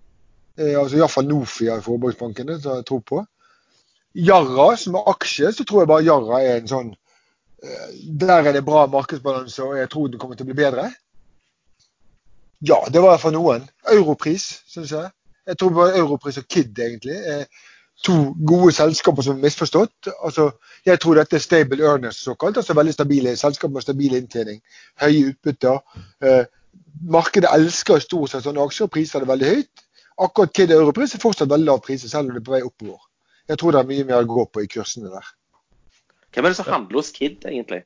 Eh, altså Iallfall Nofi av forbruksbankene, som jeg tror på. Jarra, som er aksje, så tror jeg bare Jarra er en sånn eh, Der er det bra markedsbalanse, og jeg tror den kommer til å bli bedre. Ja, det var for noen. Europris, syns jeg. Jeg tror bare Europris og Kid egentlig er to gode selskaper som er misforstått. Altså, jeg tror dette er stable earners, såkalt. altså Veldig stabile selskaper med stabil inntjening. Høye utbytter. Eh, markedet elsker stort sett sånne aksjer, og priser det veldig høyt. Akkurat Kid Europris er fortsatt veldig lav pris, selv om det er på vei oppover. Jeg tror det er mye mer å gå på i kursene der. Hvem er det som handler hos Kid, egentlig?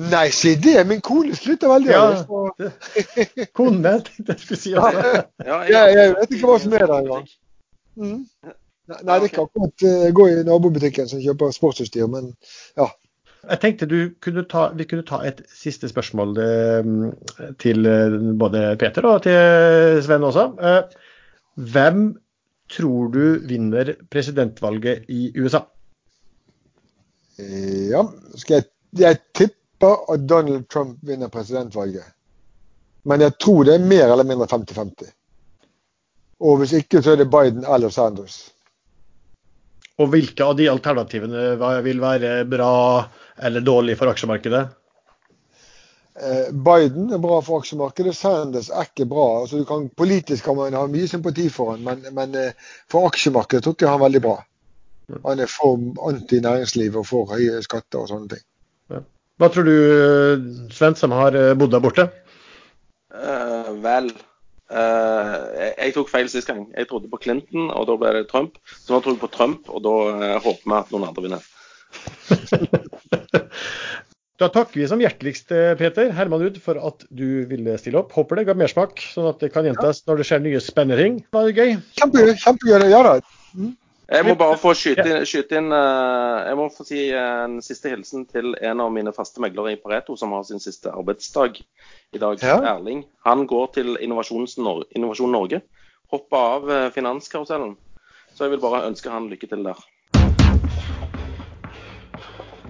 Nei, si det! Min kone slutter veldig Ja. av det. Kone, tenkte jeg skulle si. Ja, Jeg, jeg vet ikke hva som er der engang. Mm. Nei, det er ikke akkurat uh, gå i nabobutikken som kjøper sportsutstyr, men ja. Jeg tenkte du kunne ta, vi kunne ta et siste spørsmål eh, til eh, både Peter og til Sven også. Eh, hvem tror du vinner presidentvalget i USA? Ja. Skal jeg, jeg tipper at Donald Trump vinner presidentvalget. Men jeg tror det er mer eller mindre 50-50. Og hvis ikke, så er det Biden eller Sanders. Og hvilke av de alternativene vil være bra eller dårlig for aksjemarkedet? Eh, Biden er bra for aksjemarkedet, Sanders er ikke bra. Altså, du kan, politisk kan man ha mye sympati for han, men, men eh, for aksjemarkedet tror jeg han er veldig bra. Han er for anti-næringsliv og for høye skatter og sånne ting. Hva tror du, Sven, som har eh, bodd der borte? Uh, vel uh, jeg, jeg tok feil sist gang. Jeg trodde på Clinton, og da ble det Trump. Så nå tror jeg på Trump, og da uh, håper vi at noen andre vinner. Da takker vi som hjerteligst Peter Peter Hermanrud for at du ville stille opp. Håper det ga mersmak, sånn at det kan gjentas når det skjer nye spennende ting. Var det gøy? Kjempegøy. kjempegøy, Ja da. Jeg må bare få skyte inn, skyte inn eh, Jeg må få si en siste hilsen til en av mine faste meglere i Pareto, som har sin siste arbeidsdag i dag. Ja. Erling. Han går til Nor Innovasjon Norge. Hopper av eh, finanskarusellen. Så jeg vil bare ønske han lykke til der.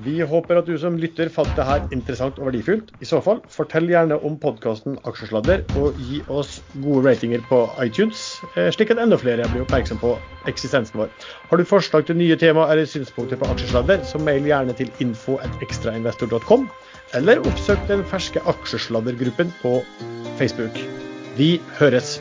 Vi håper at du som lytter fant det her interessant og verdifullt. I så fall, fortell gjerne om podkasten Aksjesladder, og gi oss gode ratinger på iTunes, eh, slik at enda flere blir oppmerksom på eksistensen vår. Har du forslag til nye tema eller synspunkter på Aksjesladder, så mail gjerne til info.ekstrainvestor.com, eller oppsøk den ferske Aksjesladdergruppen på Facebook. Vi høres!